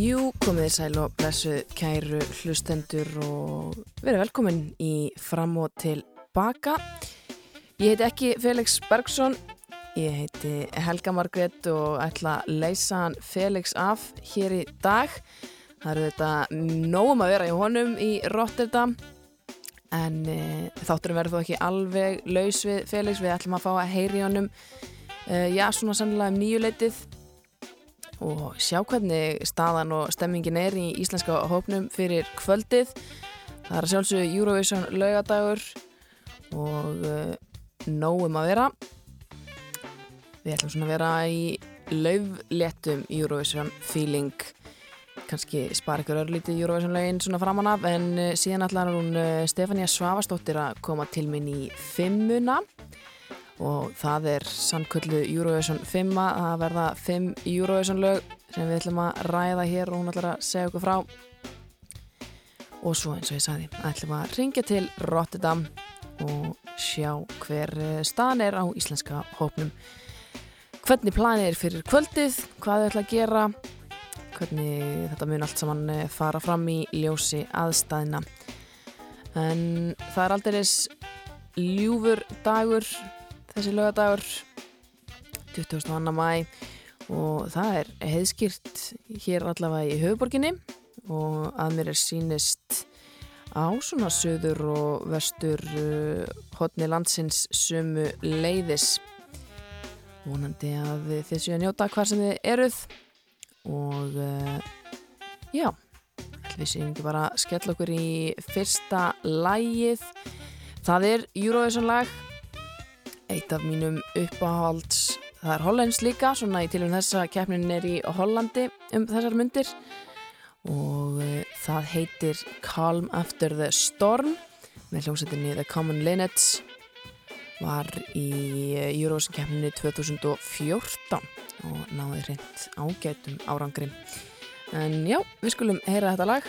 Jú, komið þið sæl og blessu kæru hlustendur og verið velkomin í fram og til baka. Ég heiti ekki Felix Bergson, ég heiti Helga Margret og ætla að leysa hann Felix af hér í dag. Það eru þetta nógum að vera í honum í Rotterdam en e, þátturum verður þó ekki alveg laus við Felix. Við ætlum að fá að heyri honum, e, já svona sannlega um nýjuleitið og sjá hvernig staðan og stemmingin er í íslenska hópnum fyrir kvöldið. Það er að sjálfsögðu Eurovision laugadagur og uh, nógum að vera. Við ætlum svona að vera í laufléttum Eurovision feeling. Kanski spara ykkur örlítið Eurovision laugin svona framan af en uh, síðan ætlar hún uh, Stefania Svavastóttir að koma til minn í fimmuna og það er sannköllu Eurovision 5 að verða 5 Eurovision lög sem við ætlum að ræða hér og hún ætlar að segja okkur frá. Og svo eins og ég sagði ætlum að ringja til Rotterdam og sjá hver staðan er á íslenska hópnum. Hvernig planið er fyrir kvöldið hvað þau ætla að gera hvernig þetta mun allt saman fara fram í ljósi aðstæðina en það er aldrei ljúfur dagur þessi lögadagur 22. mæ og það er heiðskýrt hér allavega í höfuborginni og að mér er sínist á svona söður og vestur uh, hotni landsins sumu leiðis vonandi að þið séu að njóta hvað sem þið eruð og uh, já við séum ekki bara að skella okkur í fyrsta lægið það er Eurovision lag eitt af mínum uppáhalds það er Hollands líka, svona í tilum þess að keppnin er í Hollandi um þessar myndir og uh, það heitir Calm After the Storm með hljómsveitinni The Common Linnets var í eh, Eurovision keppninu 2014 og náði reynd ágætum árangri. En já, við skulum heyra þetta lag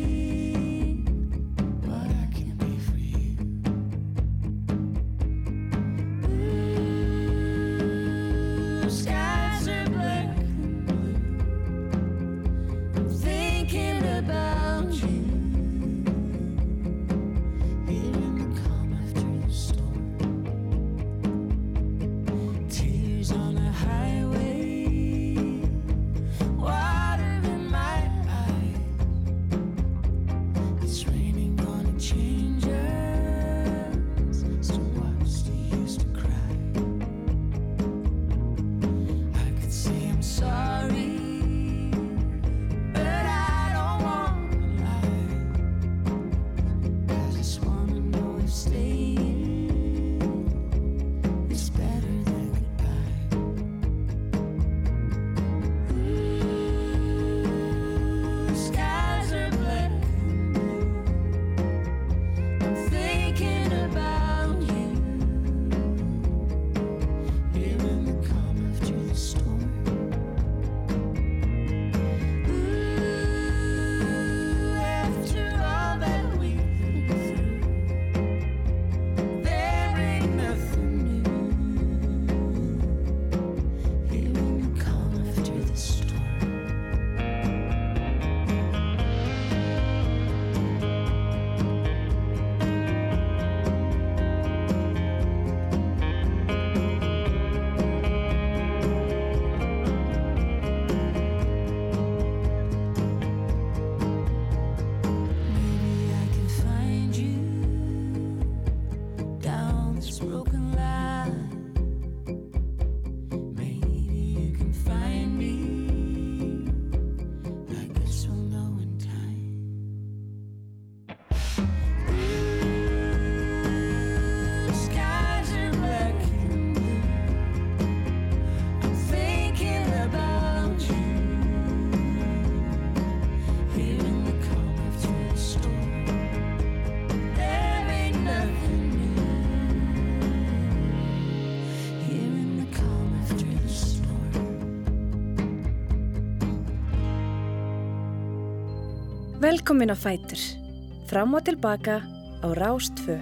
Velkomin á Fætur. Fram og tilbaka á Rástfö.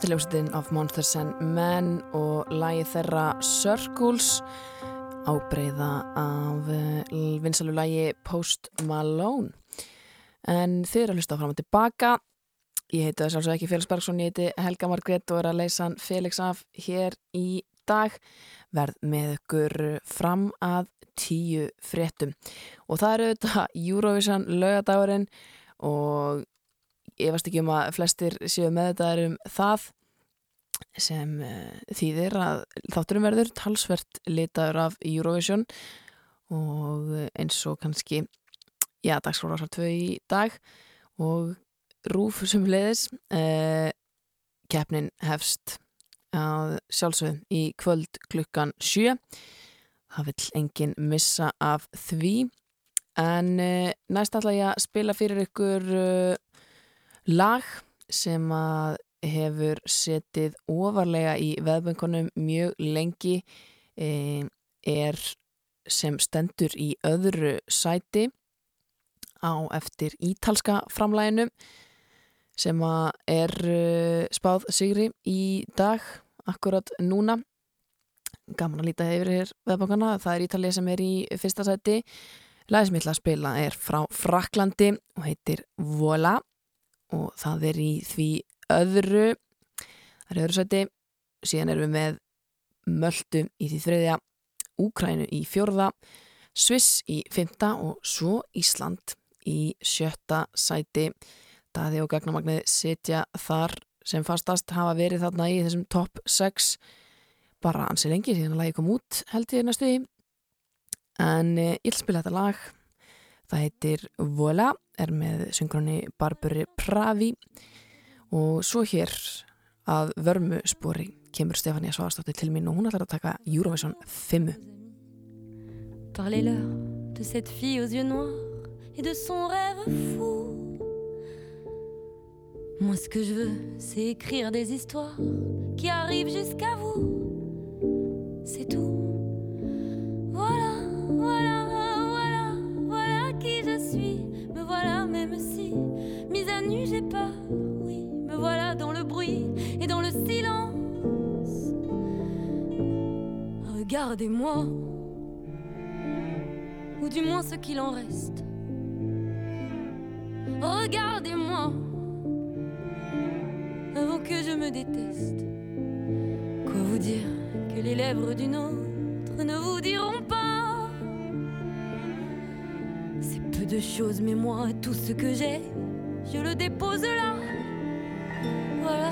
Þetta er ljósitinn af Monsters and Men og lagi þeirra Circles ábreyða af uh, vinsalu lagi Post Malone. En þið eru að hlusta fram og tilbaka. Ég heiti þess að ekki Felix Bergson ég heiti Helga Margrét og er að leysa hann Felix af hér í dag. Verð með ykkur fram að tíu fréttum. Og það eru þetta Eurovision laugadagurinn og ég varst ekki um að flestir séu með þetta um það sem uh, þýðir að þátturum verður talsvert litaður af Eurovision og eins og kannski já, dagskóla tvö í dag og rúf sem leiðis uh, keppnin hefst að sjálfsögum í kvöld klukkan sjö. Það vill enginn missa af því. En uh, næst ætla ég að spila fyrir ykkur uh, lag sem að hefur setið ofarlega í veðböngunum mjög lengi e, er sem stendur í öðru sæti á eftir ítalska framlæginu sem að er uh, spáð sigri í dag akkurat núna. Gaman að líta yfir hér veðbönguna það er Ítalið sem er í fyrsta sæti. Lagi sem ég ætla að spila er frá Fraklandi og heitir Vola og það er í því öðru. Það er öðru sæti. Síðan erum við með Möldu í því þriðja Úkrænu í fjórða Sviss í fymta og svo Ísland í sjötta sæti. Daði og Gagnamagnið setja þar sem fastast hafa verið þarna í þessum top 6 bara ansi lengi síðan að lagi kom út held ég næstu í. En eh, ég vil spila þetta lag Það heitir Vola, er með syngrunni Barbari Pravi. Og svo hér að vörmu spori kemur Stefania Svastóttir til mín og hún ætlar að taka Eurovision 5. Parlez-leur de cette fille aux yeux noirs et de son rêve fou. Moi ce que je veux c'est écrire des histoires qui arrivent jusqu'à vous. pas, oui, me voilà dans le bruit et dans le silence. Regardez-moi, ou du moins ce qu'il en reste. Regardez-moi, avant que je me déteste. Quoi vous dire que les lèvres d'une autre ne vous diront pas? C'est peu de choses, mais moi, tout ce que j'ai, je le dépose là. Voilà.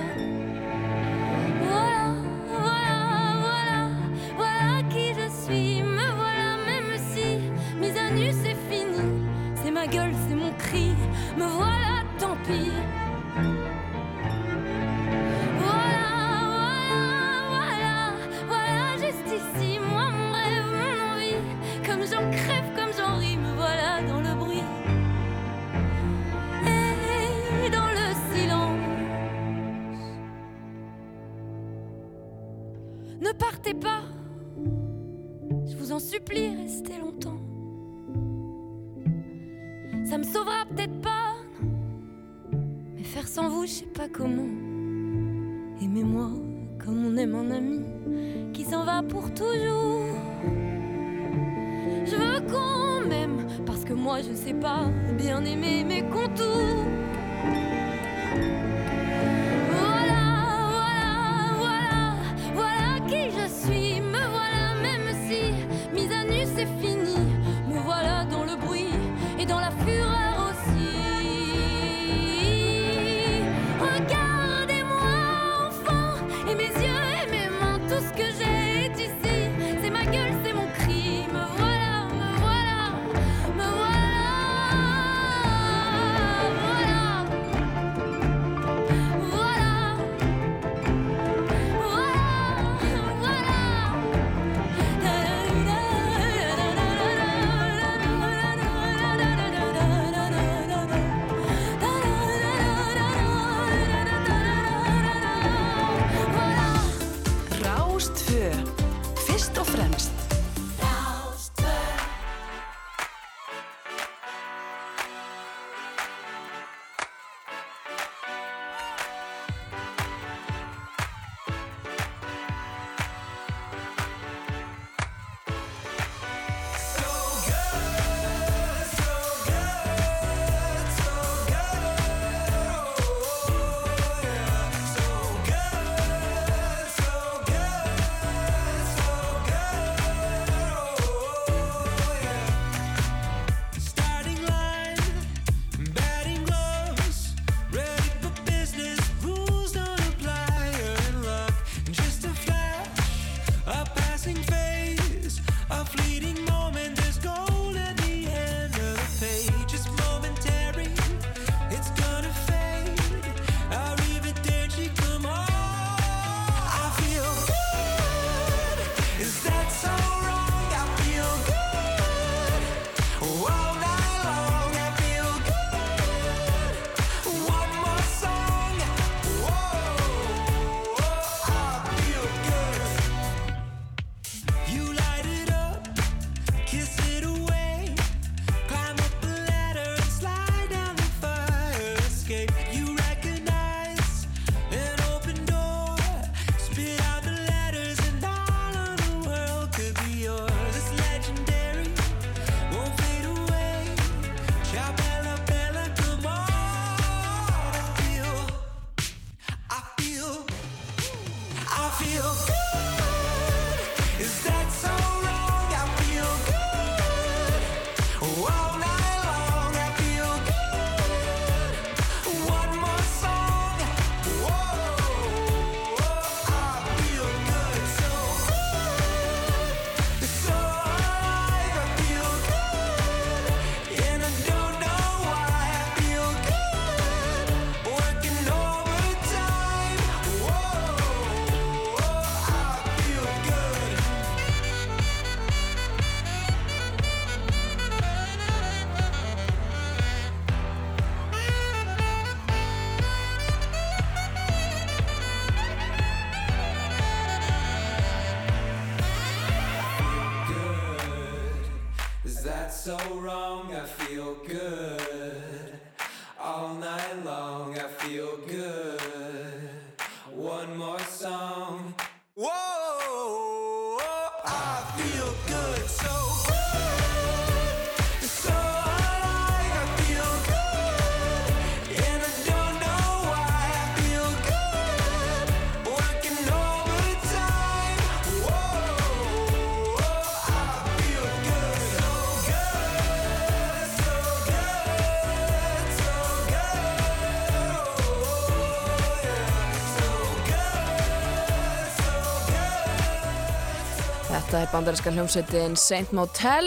Er bandarinska hljómsveitin Saint Motel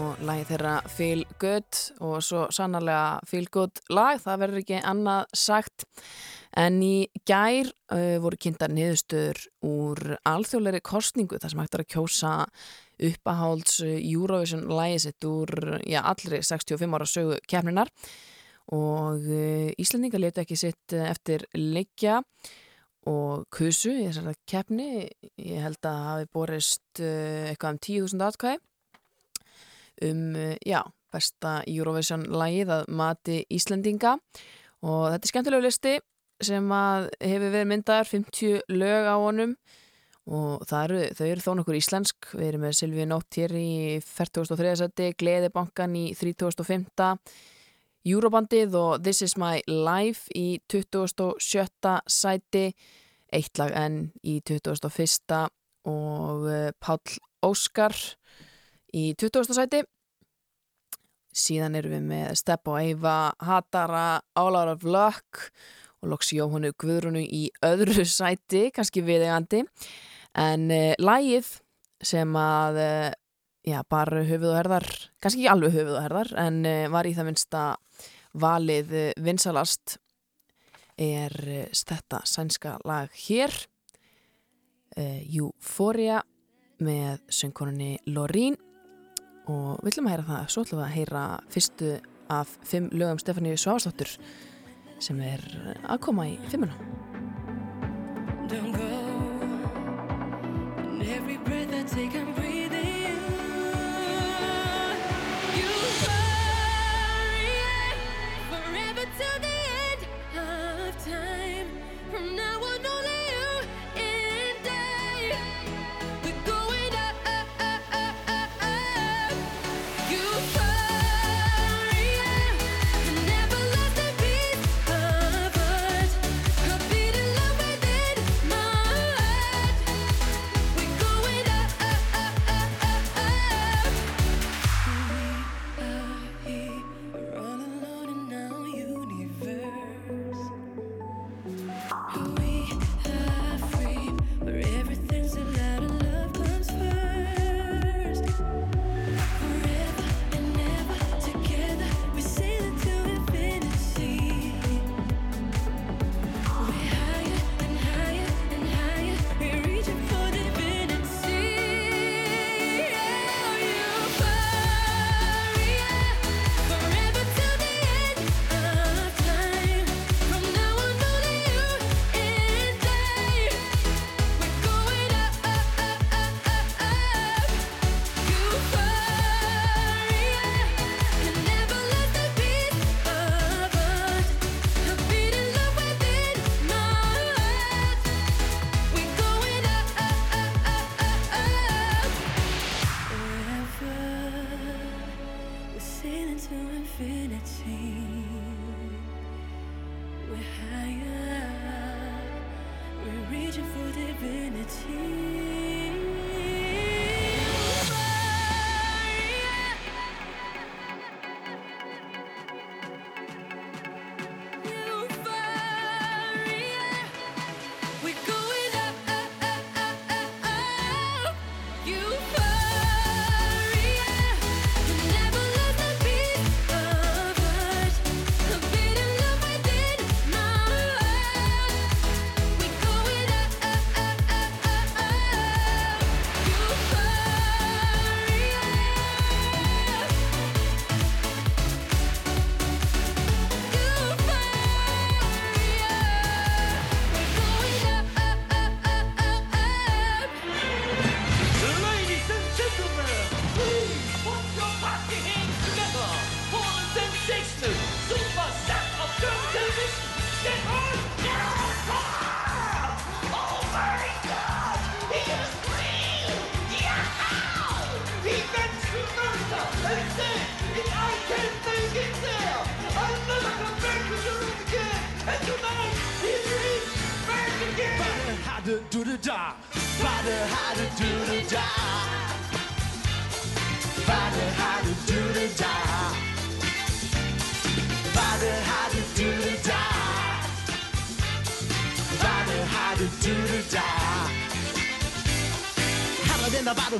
og lagi þeirra Feel Good og svo sannarlega Feel Good lag, það verður ekki annað sagt. En í gær uh, voru kynntar niðurstöður úr alþjóðleiri kostningu þar sem hægt er að kjósa uppahálds uh, Eurovision lagi sitt úr já, allri 65 ára sögu kefninar og uh, Íslandinga letu ekki sitt uh, eftir leikja og kusu í þessari keppni ég held að hafi borist uh, eitthvað um 10.000 atkvæði um, uh, já, besta Eurovision lagið að mati Íslendinga og þetta er skemmtilegu listi sem að hefur verið myndaðar 50 lög á honum og eru, þau eru þó nokkur íslensk við erum með Silvíu Nótt hér í 43. seti, Gleðibankan í 35. Eurobandið og This is my life í 27. sæti eitt lag enn í 21. og eh, Páll Óskar í 20. sæti síðan erum við með Stepp og Eyva Hatara, Out of Luck og loks Jóhannu Guðrunu í öðru sæti, kannski viðegandi en uh, lagið sem að uh, já, bara höfuð og herðar, kannski ekki alveg höfuð og herðar en uh, var í það minnsta valið uh, vinsalast er uh, þetta sænska lag hér Euphoria með söngkonunni Lorín og við ætlum að heyra það, svo ætlum við að heyra fyrstu af fimm lögum Stefáníu Svavastóttur sem er að koma í fimmuna Don't go. And every breath I take, I'm breathing.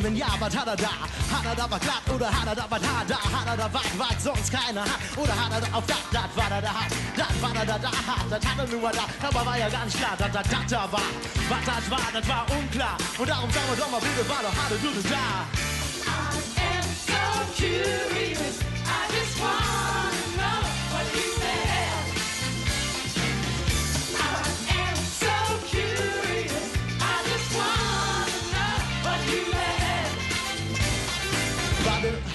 Wenn ja, was hat er da? Hat er da was glatt oder hat er da was hat da? Hat er da was, was sonst keiner hat? Oder hat er da auf das, das, was er da hat? Das, was er da da hat, das hat er nur da. Aber war ja gar nicht klar, dass das das da war. Was das war, das war unklar. Und darum sagen wir doch mal bitte, war doch hatte du das da?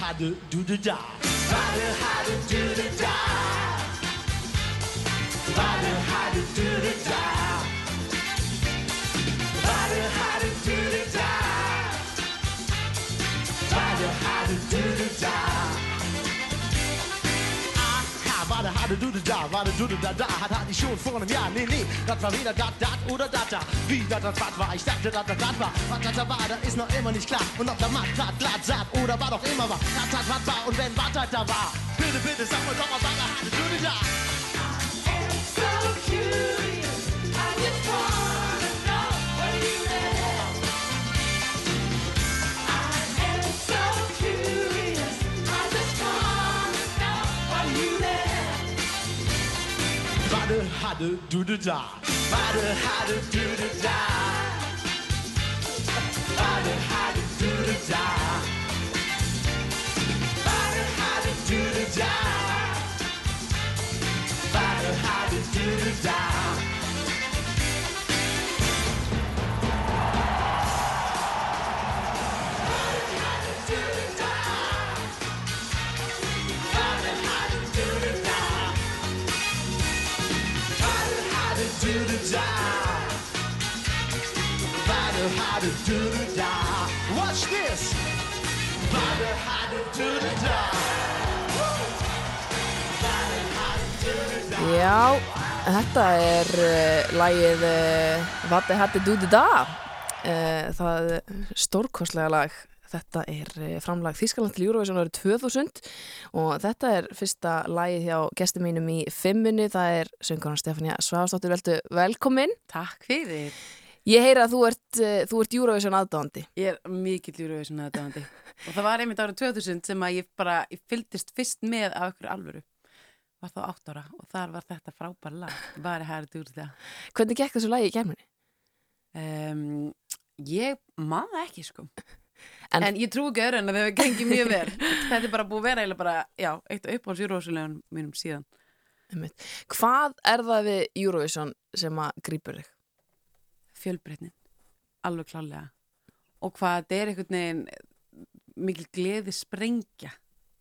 how to do the job. Father, how to do the job. Do the job. Father, how to do the do the job. Du da da. Warte, du da da. Hat hatte ich schon vor einem Jahr. Nee, nee, das war weder dat, dat oder dat da. Wie dat, das, wat war. Ich dachte, dat, das, dat war. Was dat, da war, da ist noch immer nicht klar. Und ob der Mann platt, glatt, satt oder war doch immer war. Dat, dat, wat war und wenn wat, dat, da war. Bitte, bitte, sag mal doch mal, warte, hatte du da da. Warte, hatte du da da. Warte, hatte du da da. Warte, hatte du da da. Warte, hatte du da da. Warte, hatte du da da. Bada how to do da da. Watch this. Bada how to do da da. Já, þetta er uh, lagið uh, Vati Hatti Dúdi Da uh, það stórkostlega lag þetta er uh, framlag Þískaland til Eurovision árið 2000 og þetta er fyrsta lagið hjá gestum mínum í fimmunni, það er söngarnar Stefania Svavastóttir, veldu velkomin Takk fyrir. Ég heyra að þú ert, uh, þú ert Eurovision aðdáðandi Ég er mikill Eurovision aðdáðandi. og það var einmitt árið 2000 sem að ég bara, ég fylgdist fyrst með af ykkur alvöru. Var þá átt ára og þar var þetta frábær lag. Var það hægt úr það. Hvernig gekk þessu lagi í kemurni? Um, ég það ekki sko. En- En, ég trú ekki öðru en að það hefur gengið mjög vel. þetta er bara búið vera eiginlega bara, já, eitt upp á Eurovision mínum síðan. Hvað er það við Eurovision sem að grípur þig? Fjölbreytnin alveg klálega og hvað þetta er einhvern veginn mikil gleði sprengja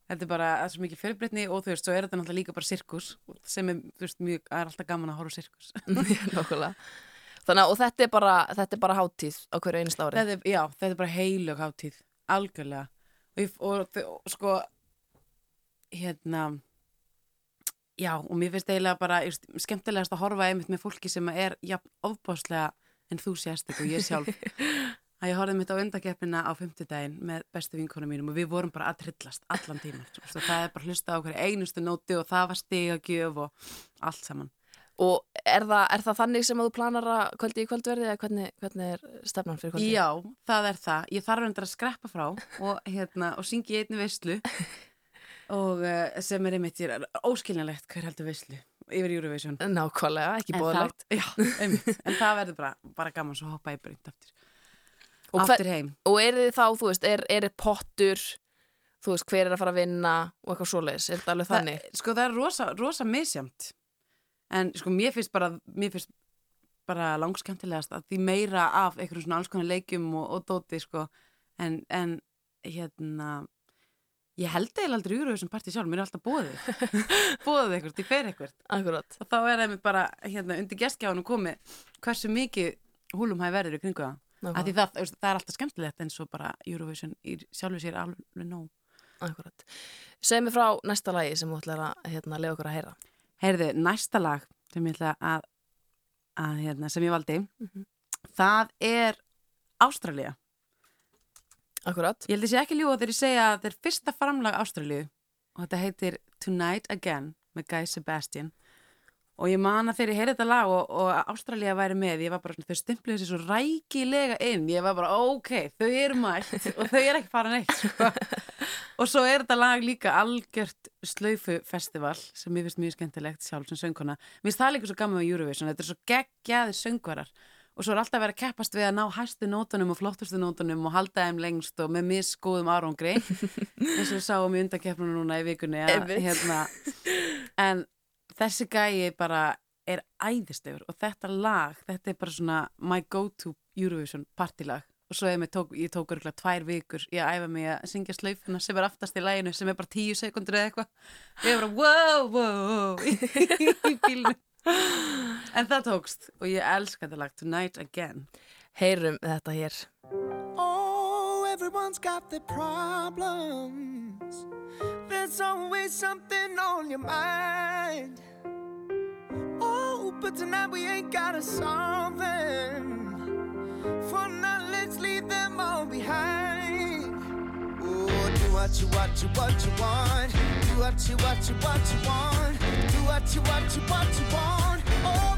þetta er bara, það er svo mikil fjölbreytni og þú veist, svo er þetta náttúrulega líka bara sirkus sem er, þú veist, mjög, það er alltaf gaman að horfa sirkus Nákvæmlega. Þannig að og þetta er bara, þetta er bara hátíð á hverju einust ári. þetta er, já, þetta er bara heilög hátíð algjörlega og, og, og, sko hérna já, og mér finnst eiginlega bara skemmtilegast að horfa einmitt með fólki sem er jafn ofbáslega en þú sést og ég sjálf að ég horfði mitt á undakeppina á fimmtudaginn með bestu vinkonum mínum og við vorum bara að trillast allan tíman Svo það er bara að hlusta á hverju einustu nóti og það var stigagjöf og allt saman Og er það, er það þannig sem þú planar að kvöldi í kvöldverði eða hvernig, hvernig er stefnan fyrir kvöldi? Já, það er það. Ég þarf endur að skreppa frá og, hérna, og syngi í einni veislu og uh, sem er einmitt, ég er óskiljanlegt hver heldur veislu yfir Eurovision. Nákvæmlega, ekki bóðlegt. En það verður bara, bara gaman svo hoppa ég bara ynd aftur. Og, Aftur heim. og er þið þá, þú veist, er, er pottur, þú veist, hver er að fara að vinna og eitthvað svoleiðis? Er þetta alveg þannig? Það, sko það er rosa, rosa misjamt. En sko mér finnst bara, mér finnst bara langskemmtilegast að því meira af einhverjum svona alls konar leikjum og, og dóti sko. En, en hérna, ég held eiginlega aldrei úr þessum partí sjálf, mér er alltaf bóðið. bóðið eitthvað, ég fer eitthvað. Akkurat. Og þá er það mér bara, hérna, undir gestgjáðunum komið hversu mikið húlum hæði verður í kringu það. Það, það er alltaf skemmtilegt en svo bara Eurovision í sjálfu sér alveg nóg. Akkurat. Segð mér frá næsta lagi sem þú ætlar að hérna, lefa okkur að heyra. Heyrðu, næsta lag sem ég ætla að, að hérna, sem ég valdi, Mhm. það er Ástralía. Akkurat. Ég held að sé ekki ljúa þegar ég segja að þetta er fyrsta framlag Ástralíu og þetta heitir Tonight Again með Guy Sebastian og ég man að þegar ég heyrði þetta lag og, og Ástralía væri með, ég var bara, þau stimpluðu sér svo rækilega inn, ég var bara, ok, þau eru mætt og þau eru ekki fara neitt, sko. og svo er þetta lag líka algjört slaufufestival sem ég finnst mjög skemmtilegt sjálf sem söngkona. Mér finnst það líka svo gaman með Eurovision, þetta er svo geggjaði söngvarar og svo er alltaf verið að keppast við að ná hæstu nótunum og flottustu nótunum og halda þeim lengst og með misgóðum árangri eins og við sáum í undankeppnum núna í vikunni að, hérna, en þessi gæi bara er æðislegur og þetta lag, þetta er bara svona my go-to Eurovision partilag og svo ég, tók, ég tók örgulega tvær vikur að æfa mig að syngja slaufuna sem er aftast í læginu sem er bara tíu sekundur eða eitthvað. Ég er bara wow, wow í bílnu en það tókst og ég elska þetta lag Tonight Again Heyrum þetta hér. Oh, everyone's got their problems. There's always something on your mind. Oh, but tonight we ain't gotta solve them. For now, let's leave them all behind. Oh, do what you, what you, what you want. Do what you, what you, what you want. Do what you, what you, what you want. Oh,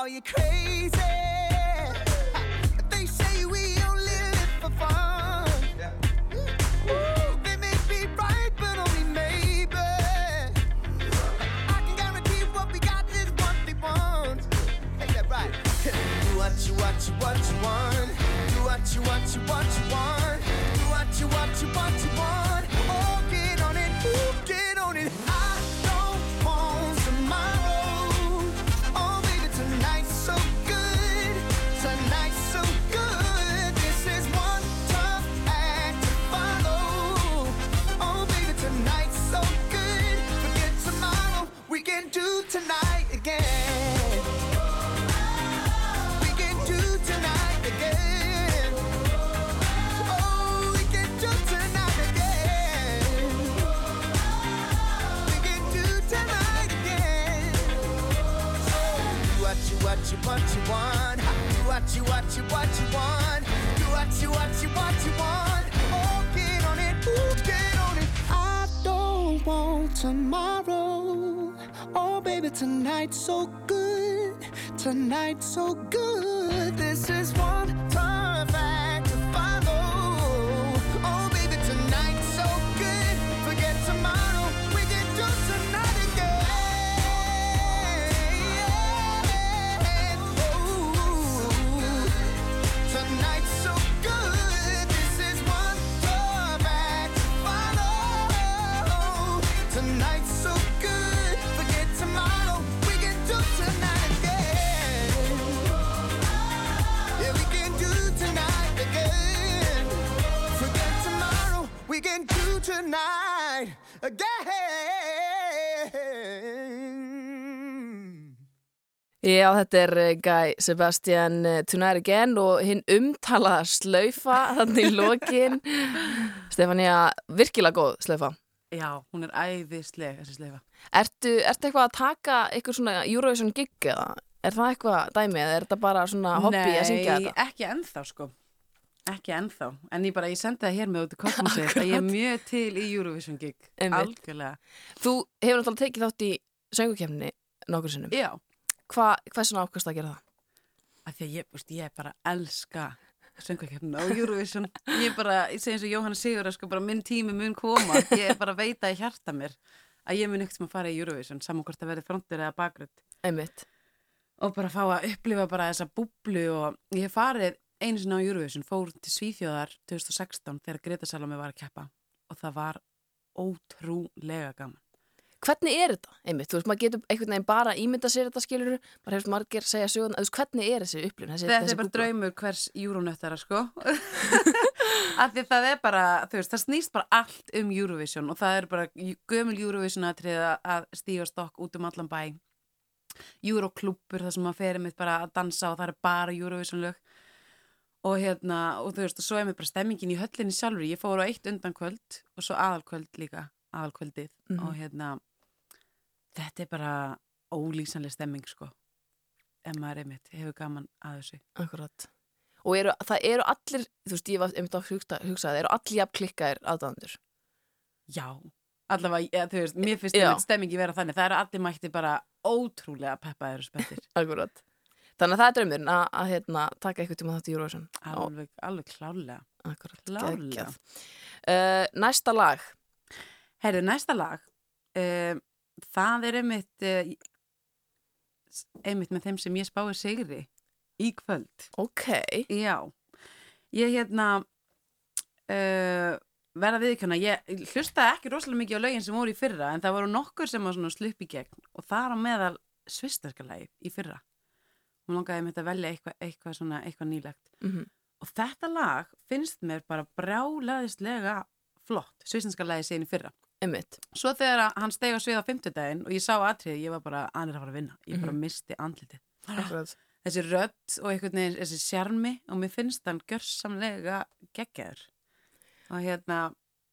call you crazy. They say we only live for fun. Ooh, they may be right, but only maybe. I can guarantee what we got is what they want. Ain't that right? Do what you, what you, what you want. Do what you, what you, what you want. Do what you, what you, what you want. Tonight again. We can do tonight again. Oh, we can do tonight again. We can do tonight again. Do what you, what you, what you want. Do what you, what you, what you want. Do what you, what you, what you want. Oh, get on it, ooh, get on it. I don't want tomorrow. Oh, baby, tonight's so good. Tonight's so good. This is one Já, þetta er eh, Guy Sebastian eh, Tonight Again og hinn umtalaða slaufa þannig í lokin. Stefania, virkilega góð slaufa. Já, hún er æðisleg þessi sleifa Ertu, ertu eitthvað að taka eitthvað svona Eurovision gig eða? Er það eitthvað dæmi eða er þetta bara svona hobby að syngja Nei, þetta? ekki ennþá sko Ekki ennþá, en ég bara, ég sendi það hér með út í kosmosið að ég er mjög til í Eurovision gig. Algjörlega Þú hefur náttúrulega tekið þátt í söngukefni nokkur sinnum. Já, Hva, hvað svona ákvæmst að gera það? af því að ég, veist, ég bara elska söngvakeppnina og Eurovision Ég bara, ég segi eins og Jóhanna Sigur sko, bara minn tími mun koma Ég bara veit að ég hjarta mér að ég mun ekkert sem að fara í Eurovision saman hvort að verði frontur eða bakgrönd Einmitt. og bara fá að upplifa bara þessa búblu og ég farið einu sinna á Eurovision, fór til Svíþjóðar 2016 þegar Greta Salome var að keppa og það var ótrúlega gaman. Hvernig er þetta, einmitt? Þú veist, maður getur einhvern veginn bara ímynda sér þetta skilur maður hefur margir segja söguna, þú veist, hvernig er þessi upplifun? Þessi, Þetta þessi er bara búbla? draumur hvers júrónöttara, sko. Af því það er bara, þú veist, það snýst bara allt um Eurovision og það er bara gömul Eurovision aðtrið að stíga stokk út um allan bæ. Euroklúppur þar sem maður fer mitt bara að dansa og það er bara Eurovision lög. Og hérna, og þú veist, og svo er mér bara stemmingin í höllinni sjálfur. Ég fór á eitt undankvöld og svo aðalkvöld líka, aðalkvöldið. Mhm. Og hérna, þetta er bara ólýsanlega stemming, sko. Ef maður er mitt, hefur gaman að þessu. Akkurat. Og eru, það eru allir, þú veist, ég var einmitt að hugsa, hugsa það, eru allir jafn klikkaðir aðdæðandur. Já, allavega, ja, þú veist, mér finnst einmitt stemmingi vera þannig. Það eru allir mætti bara ótrúlega peppaðir og spettir. Akkurat. Þannig að það er draumurinn að, að hérna, taka eitthvað tíma þátt í Eurovision. Alveg, alveg klálega. Akkurat. Geggjað. Uh, næsta lag. Herðu, næsta lag, uh, það er einmitt, uh, einmitt með þeim sem ég spáði sigri í kvöld. Ok. Já, ég hérna uh, verða viðkjöna, ég hlustaði ekki rosalega mikið á lögin sem voru í fyrra en það voru nokkur sem var svona slupp í gegn og það á meðal svistarska lagi í fyrra. Hún langaði mér að velja eitthvað, eitthvað svona, eitthvað nýlegt. Mm Og þetta lag finnst mér bara brjálaðislega flott, svistarska lagi síðan í fyrra. Einmitt. Svo þegar hann steg á svið á fimmtudaginn og ég sá atriði, ég var bara, hann er að fara að vinna. Ég bara misti andlitið. Akkurat. Þessi rödd og einhvern veginn, þessi sjarmi og mér finnst hann gjörsamlega geggjaður. Og hérna,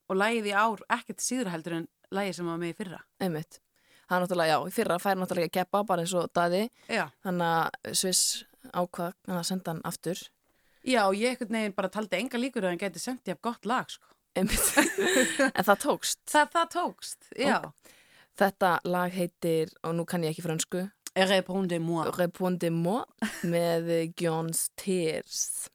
og lagið í ár ekkert síður heldur en lagið sem var með í fyrra. Einmitt. Er náttúrulega, já, í fyrra fær náttúrulega að keppa bara eins og daði. Já. Þannig að Sviss ákvað að senda hann aftur. Já, og ég einhvern veginn bara taldi enga líkur að hann geti sendið af gott lag, sko. En það tókst. Það, það tókst, já. Þetta lag heitir, og nú kann ég ekki fransku, Répondez-moi. Répondez-moi með Gjóns Tears.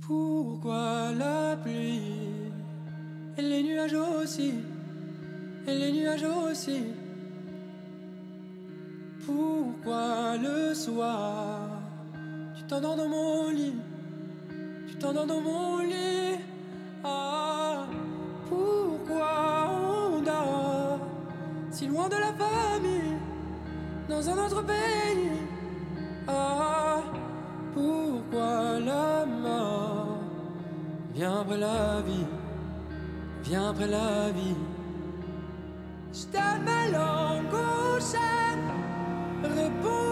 Pourquoi la pluie et les nuages aussi et les nuages aussi Pourquoi le soir tu t'endors dans mon lit tu t'endors dans mon lit. Ah Pourquoi on dort si loin de la famille dans un autre pays? Ah pourquoi la mort vient après la vie, vient après la vie? Je ma langue au répondez-moi.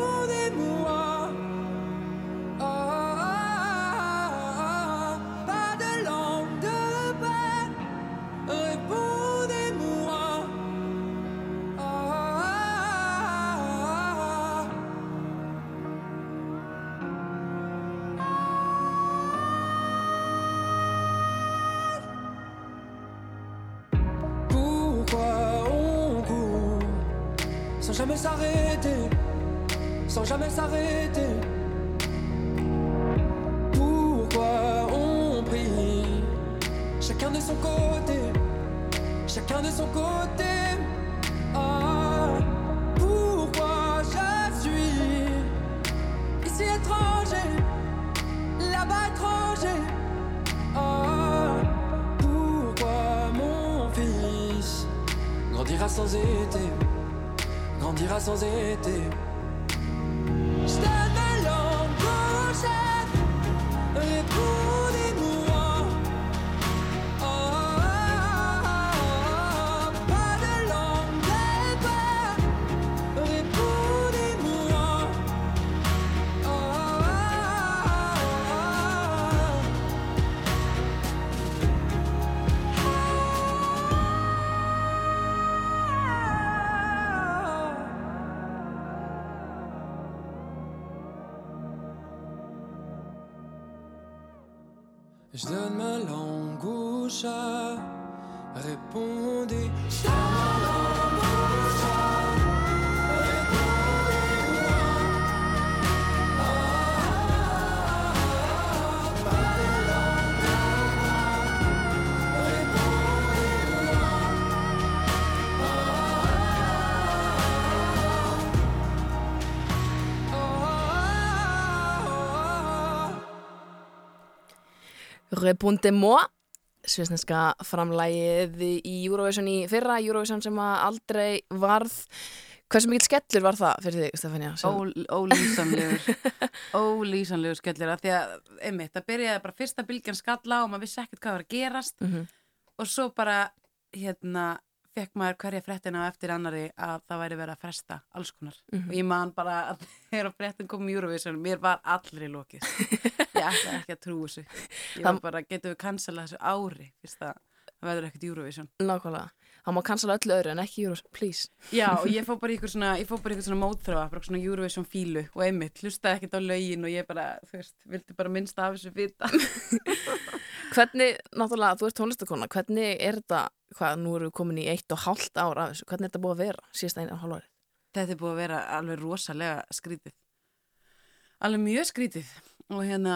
S'arrêter Rebundemo svisneska framlægið í Eurovision í fyrra Eurovision sem aldrei varð hversu mikil skellur var það fyrir þig Stefania? Ólýsanlegur ólýsanlegur skellir að því að einmitt, það byrjaði bara fyrsta bylgjan skalla og maður vissi ekkert hvað var að gerast Mhm. og svo bara hérna fekk maður hverja fréttina á eftir annari að það væri verið að fresta alls konar Mhm. og ég man bara að þegar fréttin kom í Eurovision mér var allir í lokið ég ætla ekki að trú þessu ég var bara, getum við cancela þessu ári fyrst að það verður ekkert Eurovision Nákvæmlega. Það má cancela öllu öðru en ekki Eurovision, please. Já, og ég fór bara ykkur svona, ég fór bara ykkur svona mótþráa, bara svona Eurovision fílu og einmitt, hlustaði ekkert á lögin og ég bara, þú veist, vildi bara minnst af þessu vita. Hvernig, náttúrulega, þú ert tónlistakona, hvernig er þetta, hvað, nú erum við komin í eitt og hálft ár af þessu, hvernig er þetta búið að vera síðast einu og hálf árið? Þetta er búið að vera alveg rosalega skrítið. Alveg mjög skrítið og hérna,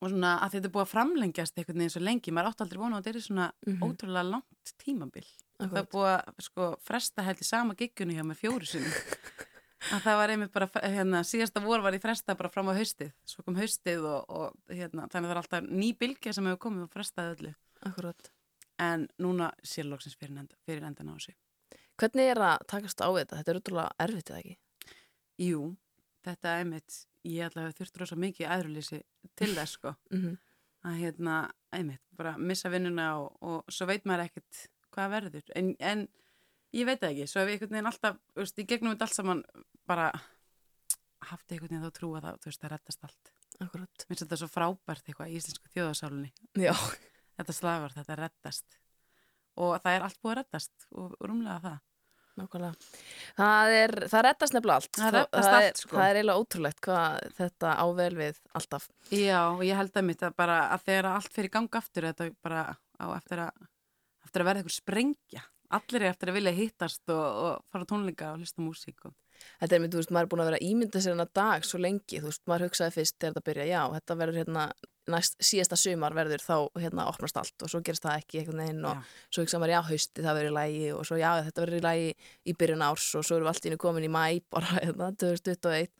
og svona að þetta er búið að framlengjast einhvern veginn svo lengi, maður átti aldrei vona að þetta er svona Mhm. ótrúlega langt tímabil. Það er Akkurat. búið að sko fresta held í sama giggjunni hjá með fjóru sinni. að það var einmitt bara, hérna, síðasta vor var í fresta bara fram á haustið, svo kom haustið og, og hérna, þannig að það er alltaf ný bylgja sem hefur komið og frestaði öllu. Akkurat. En núna sér loksins fyrir, enda, fyrir endan á þessu. Hvernig er að takast á þetta? Þetta er útrúlega erfitt eða ekki? Jú, þetta er einmitt, ég ætla að hafa þurft rosa mikið æðruleysi til þess sko. Mm Að hérna, einmitt, bara missa vinnuna og, og svo veit maður ekkert hvað verður. En, en ég veit það ekki, svo hef ég einhvern veginn alltaf, veist, í gegnum þetta allt saman bara haft einhvern veginn þá trú að það, veist, það reddast allt. Akkurat. Mér finnst þetta svo frábært eitthvað í íslensku þjóðasálinni. Já. Þetta slafar, þetta reddast. Og það er allt búið að reddast og rúmlega það. Nákvæmlega. Það er, það reddast nefnilega allt. Það reddast það allt, sko. Það er eiginlega ótrúlegt hvað þetta ável við alltaf. Já, og ég held að mitt að bara að þegar allt fyrir gang aftur þetta bara á eftir að, eftir að verða eitthvað sprengja. Allir er eftir að vilja hittast og, og fara tónleika og hlusta músík. Og... Þetta er mér, þú veist, maður er búin að vera ímynda sér hennar dag svo lengi, þú veist, maður hugsaði fyrst þegar þetta byrja, já, þetta verður hérna næst síðasta sumar verður þá hérna opnast allt og svo gerist það ekki einhvern veginn og Já. svo hugsaði maður, já, hausti það verður í lægi og svo já, þetta verður í lægi í byrjun árs og svo erum við allt í einu komin í mæ bara hérna 2021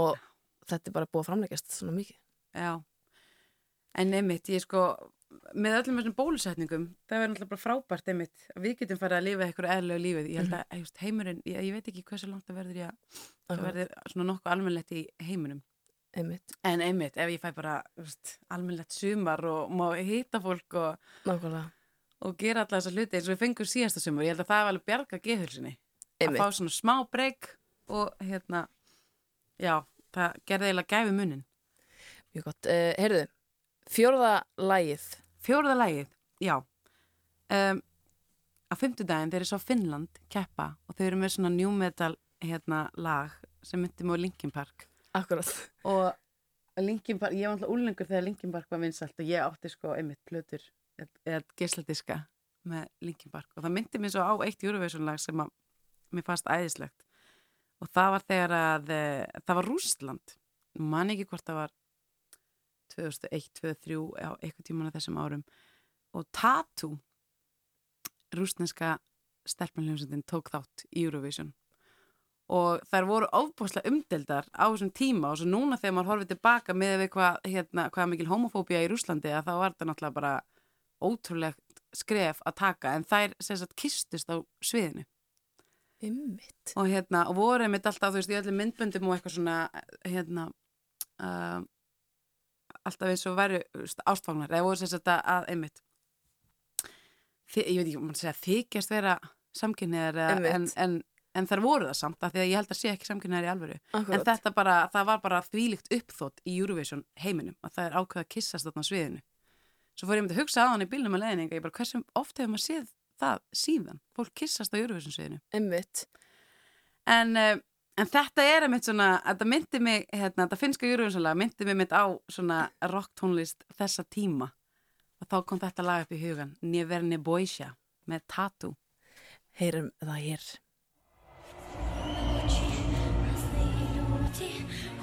og þetta er bara búið að framleggjast svona mikið. Já, en einmitt, ég sko, með öllum þessum bólusetningum, það verður náttúrulega bara frábært einmitt, við getum farið að lifa eitthvað eðlögu lífið. Ég held að mm heimurinn, ég, ég veit ekki hversu langt það verður í að það verður svona nokkuð almennlegt í heiminum. Einmitt, En einmitt, ef ég fæ bara veist, almennlegt sumar og má hýta fólk og, og gera alla þessa hluti eins og við fengum síðasta sumar, ég held að það var alveg bjarga geðhulsinni. Að fá svona smá breyk og hérna, já, það gerði eiginlega gæfi munin. Mjög gott. Uh, heyrðu, fjórða lægið, Fjóruða lagið, já. Um, á fimmtudaginn þeir eru svo Finnland keppa og þau eru með svona new metal hérna lag sem myndi á Linkin Park akkurat. og Linkin Park, ég var alltaf úlengur þegar Linkin Park var vinsalt og ég átti sko einmitt plötur eða geisladiska með Linkin Park og það myndi mig svo á eitt Eurovision lag sem að mér fannst æðislegt og það var þegar að eh, það var Rústland man ekki hvort það var 2001, 2003 á eitthvað tíman á þessum árum. Og Tatu rústneska stelpunljómsveitin tók þátt í Eurovision. Og þær voru ofbúslega umdeldar á þessum tíma og svo núna þegar maður horfið tilbaka með hvað, hérna, hvað mikil homofóbía í Rúslandi að þá var þetta náttúrulega bara ótrúlegt skref að taka en þær sem sagt kistust á sviðinu. Einmitt. og hérna, og voru einmitt alltaf, þú veist, í öllum myndböndum og eitthvað svona, hérna uh, alltaf eins og væri ástfagnar, eða voru sem sagt að, að einmitt. Þi, ég veit ekki, mann segja, þykjast vera samkynniðar en, en, en þær voru það samt, af því að ég held að sé ekki samkynniðar í alvöru, Akkurat. en þetta bara það var bara þvílíkt uppþótt í Eurovision heiminum, að það er ákveð að kissast þarna sviðinu. Svo fór ég myndi að hugsa á hann í bílnum að leiðninga, ég bara, hversu oft hefur maður séð það síðan, fólk kissast á Eurovision sviðinu. Einmitt. En, uh, en þetta er einmitt svona, þetta myndi mig, hérna, þetta finnska júruvinsalega myndi mig mitt á svona rocktónlist þessa tíma. Og þá kom þetta lag upp í hugan, Neverni Boysha með Tatu. Heyrum það hér. Разные люди,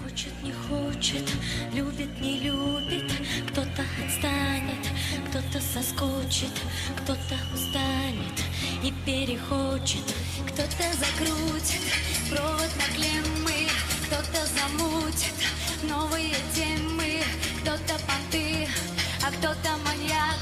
хочет, не хочет, любит, не любит, кто-то отстанет, кто-то соскочит, кто-то устанет и перехочет, кто-то закрутит провод на клеммы, кто-то замутит новые темы, кто-то понты, а кто-то маньяк,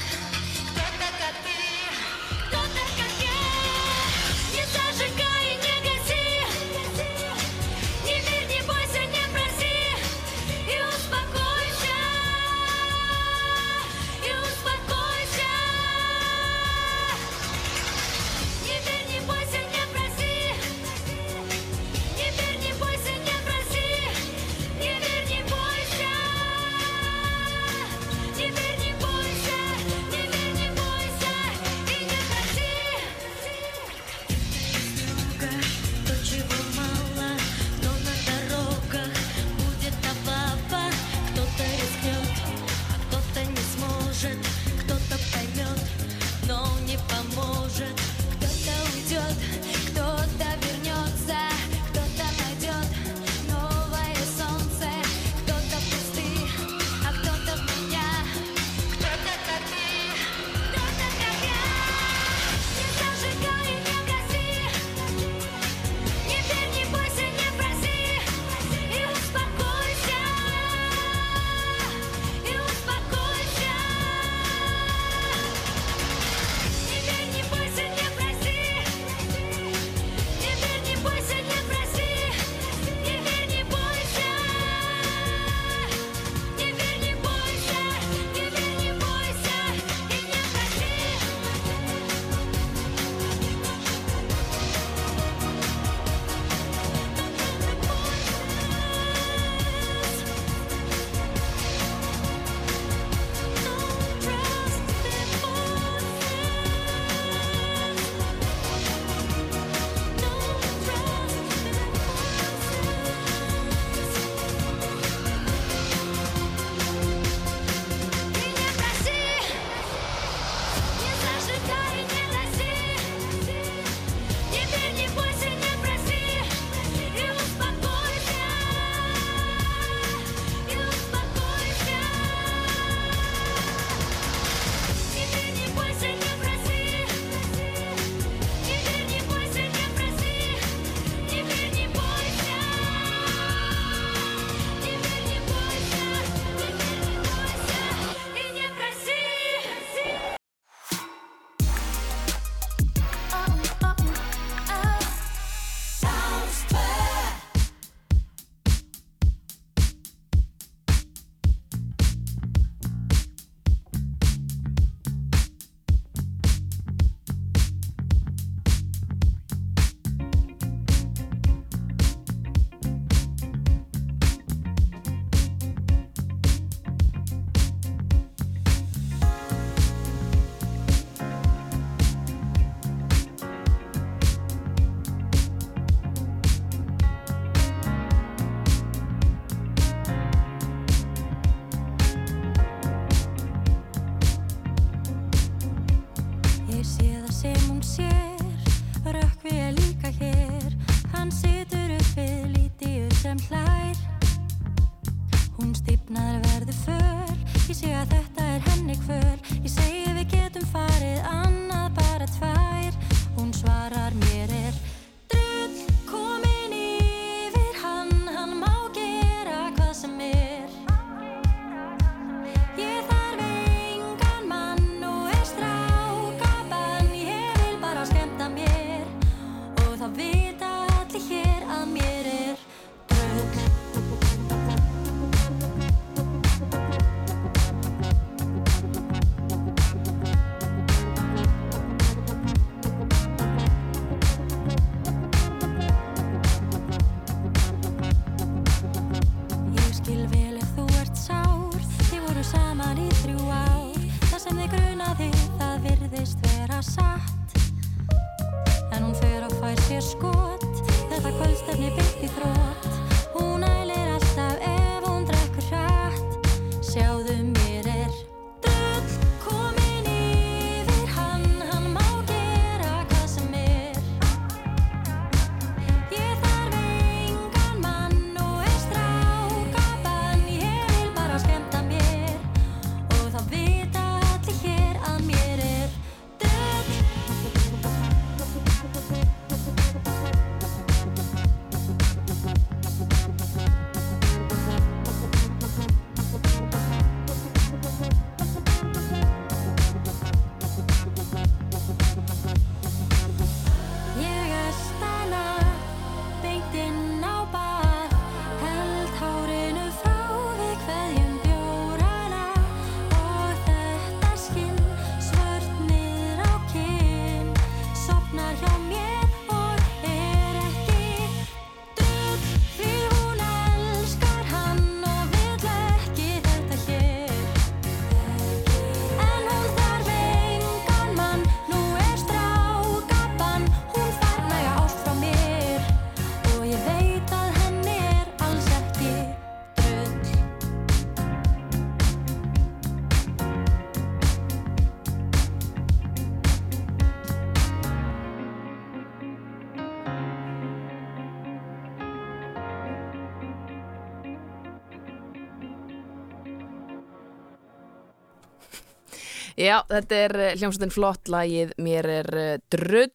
Já, þetta er eh, hljómsveitin flott lagið Mér er eh, drull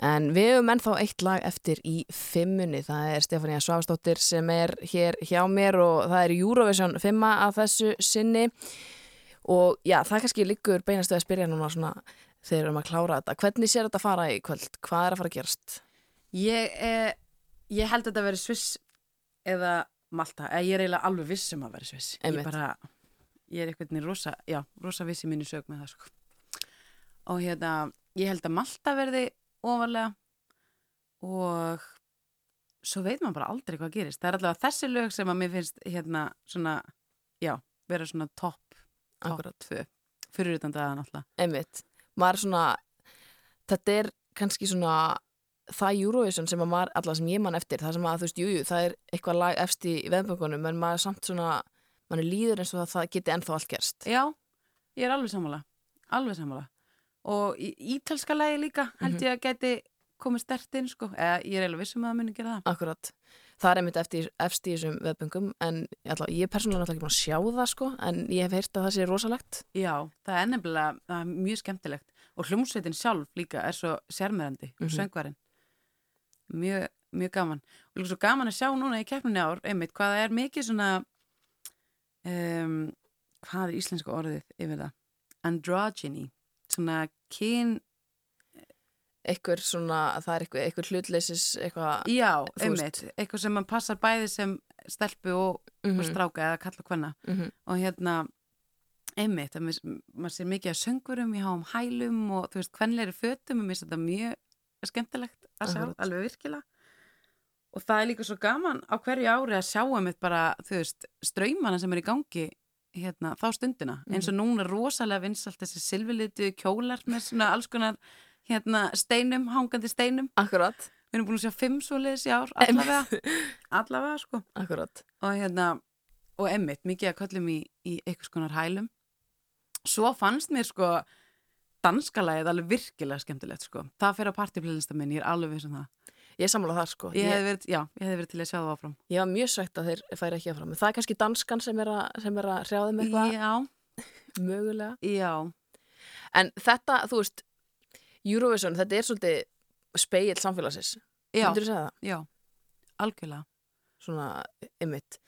en við höfum ennþá eitt lag eftir í fimmunni, það er Stefania Svavstóttir sem er hér hjá mér og það er Eurovision 5 að þessu sinni og já, það kannski liggur beinast við að spyrja núna svona þegar við erum að klára þetta, hvernig sér þetta fara í kvöld, hvað er að fara að gerast? Ég, eh, ég held að þetta veri Sviss eða Malta, eða ég er eiginlega alveg viss um að veri Sviss. Einmitt. Ég bara, ég er eitthvað rosa, já, rosa viss í mínu sög með það, sko. Og hérna, ég held að Malta verði ofarlega og svo veit maður bara aldrei hvað gerist. Það er allavega þessi lög sem að mér finnst, hérna, svona, já, vera svona topp, topp tvö, fyrir utan dagan alltaf. Einmitt, maður svona þetta er kannski svona það Eurovision sem að maður, allar sem ég man eftir það sem að þú veist, jújú, jú, það er eitthvað lag efst í veðbökunum, en maður er samt svona maður líður eins og það, það geti ennþá allt gerst. Já, ég er alveg sammála alveg sammála. Og ítalska lagi líka held Mhm. ég að geti komið stert inn sko, eða ég er eiginlega vissum að það muni gera það. Akkurat, það er einmitt eftir, í þessum veðböngum en allar, ég er persónulega náttúrulega ekki búin að sjá það sko, en ég hef heyrt að það sé rosalegt. Já, það er nefnilega það er mjög skemmtilegt. Og hljómsveitin sjálf líka er svo sérmerandi og Mhm. söngvarinn. Mjög, mjög gaman. Og líka svo gaman að sjá núna í keppninni ár einmitt hvað það er mikið svona um, hvað er íslenska orðið yfir það? Androgyny svona kyn eitthvað svona, það er eitthvað, eitthvað hlutleysis eitthvað Já, einmitt, eitthvað sem mann passar bæði sem stelpu og, og Mhm, stráka eða kalla kvenna. Mhm. og hérna einmitt, að maður sér mikið að söngurum í háum hælum og þú veist, kvenleiri fötum og mér finnst þetta mjög skemmtilegt að sjá, alveg virkilega og það er líka svo gaman á hverju ári að sjá einmitt bara, þú veist, ströymana sem er í gangi hérna, þá stundina eins og núna er rosalega vinsalt þessi silfilitu kjólar með svona alls konar hérna, steinum, hangandi steinum Akkurat, Við erum búin að sjá fimm svoleiðis í ár, allavega, allavega, sko. akkurat Og hérna, og emmitt, mikið að köllum í, í einhvers konar hælum. Svo fannst mér, sko, danskalagið alveg virkilega skemmtilegt, sko. Það fyrir á partyplaylista minn, ég er alveg viss um það. Ég sammála þar sko Ég hef verið, já, ég hef verið til að sjá það áfram. Ég var mjög svegt að þeir færi ekki áfram. Það er kannski danskan sem er að, sem er að hrjáða með eitthvað, Já, mögulega. já, En þetta, þú veist, Eurovision, þetta er svolítið speill samfélagsins. já, Myndirðu segja það? já, algjörlega. Svona, ymmit,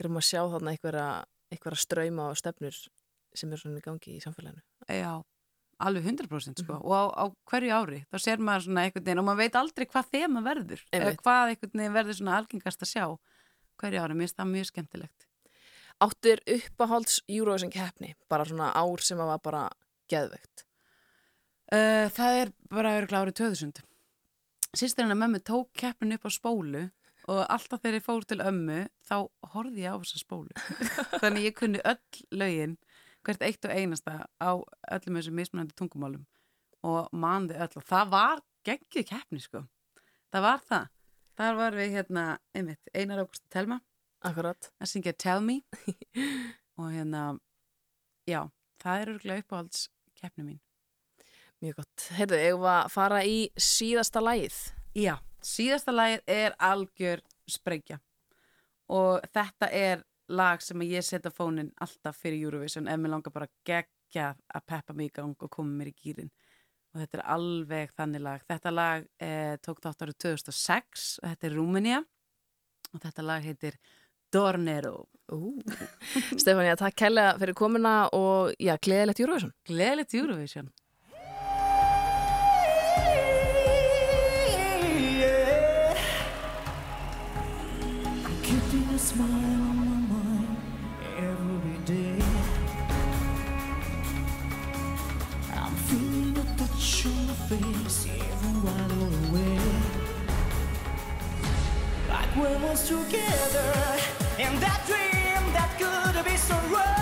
erum að sjá þarna einhverja, einhverja ströyma og stefnur sem er svona í gangi í samfélaginu. Já, alveg 100% sko Mhm. og á, á hverju ári þá sér maður svona einhvern veginn og maður veit aldrei hvað þema verður eða hvað einhvern veginn verður svona algengast að sjá hverju ári, mér finnst það mjög skemmtilegt. Áttur uppáhalds Eurovision keppni, bara svona ár sem að var bara geðvegt. uh, Það er bara örgulega árið 2000 Sýstirinn að mömmu tók keppin upp á spólu og alltaf þegar ég fór til ömmu þá horfði ég á þessa spólu. Þannig ég kunni öll lögin hvert eitt og einasta á öllum þessum mismunandi tungumálum og manði öll. Og það var geggið keppni sko. Það var það. Þar var við hérna einmitt Einar Ágúst Telma. Akkurat. að syngja Tell Me. Og hérna já, það er örgulega uppáhalds keppni mín. Mjög gott. Heyrðu, eigum við að fara í síðasta lagið? Já, síðasta lagið er algjör sprengja. Og þetta er lag sem ég setja fónin alltaf fyrir Eurovision ef mér langar bara gegja að peppa mig í gang og koma mér í gýrin og þetta er alveg þannig lag. Þetta lag eh, tók þátt árið 2006 og þetta er Rúmenía. Og þetta lag heitir Dornero. Stefania, takk kærlega fyrir komuna og já, gleðilegt Eurovision. Gleðilegt Eurovision. Keeping a smile face even right all the way. Like we was together in that dream that could be so right.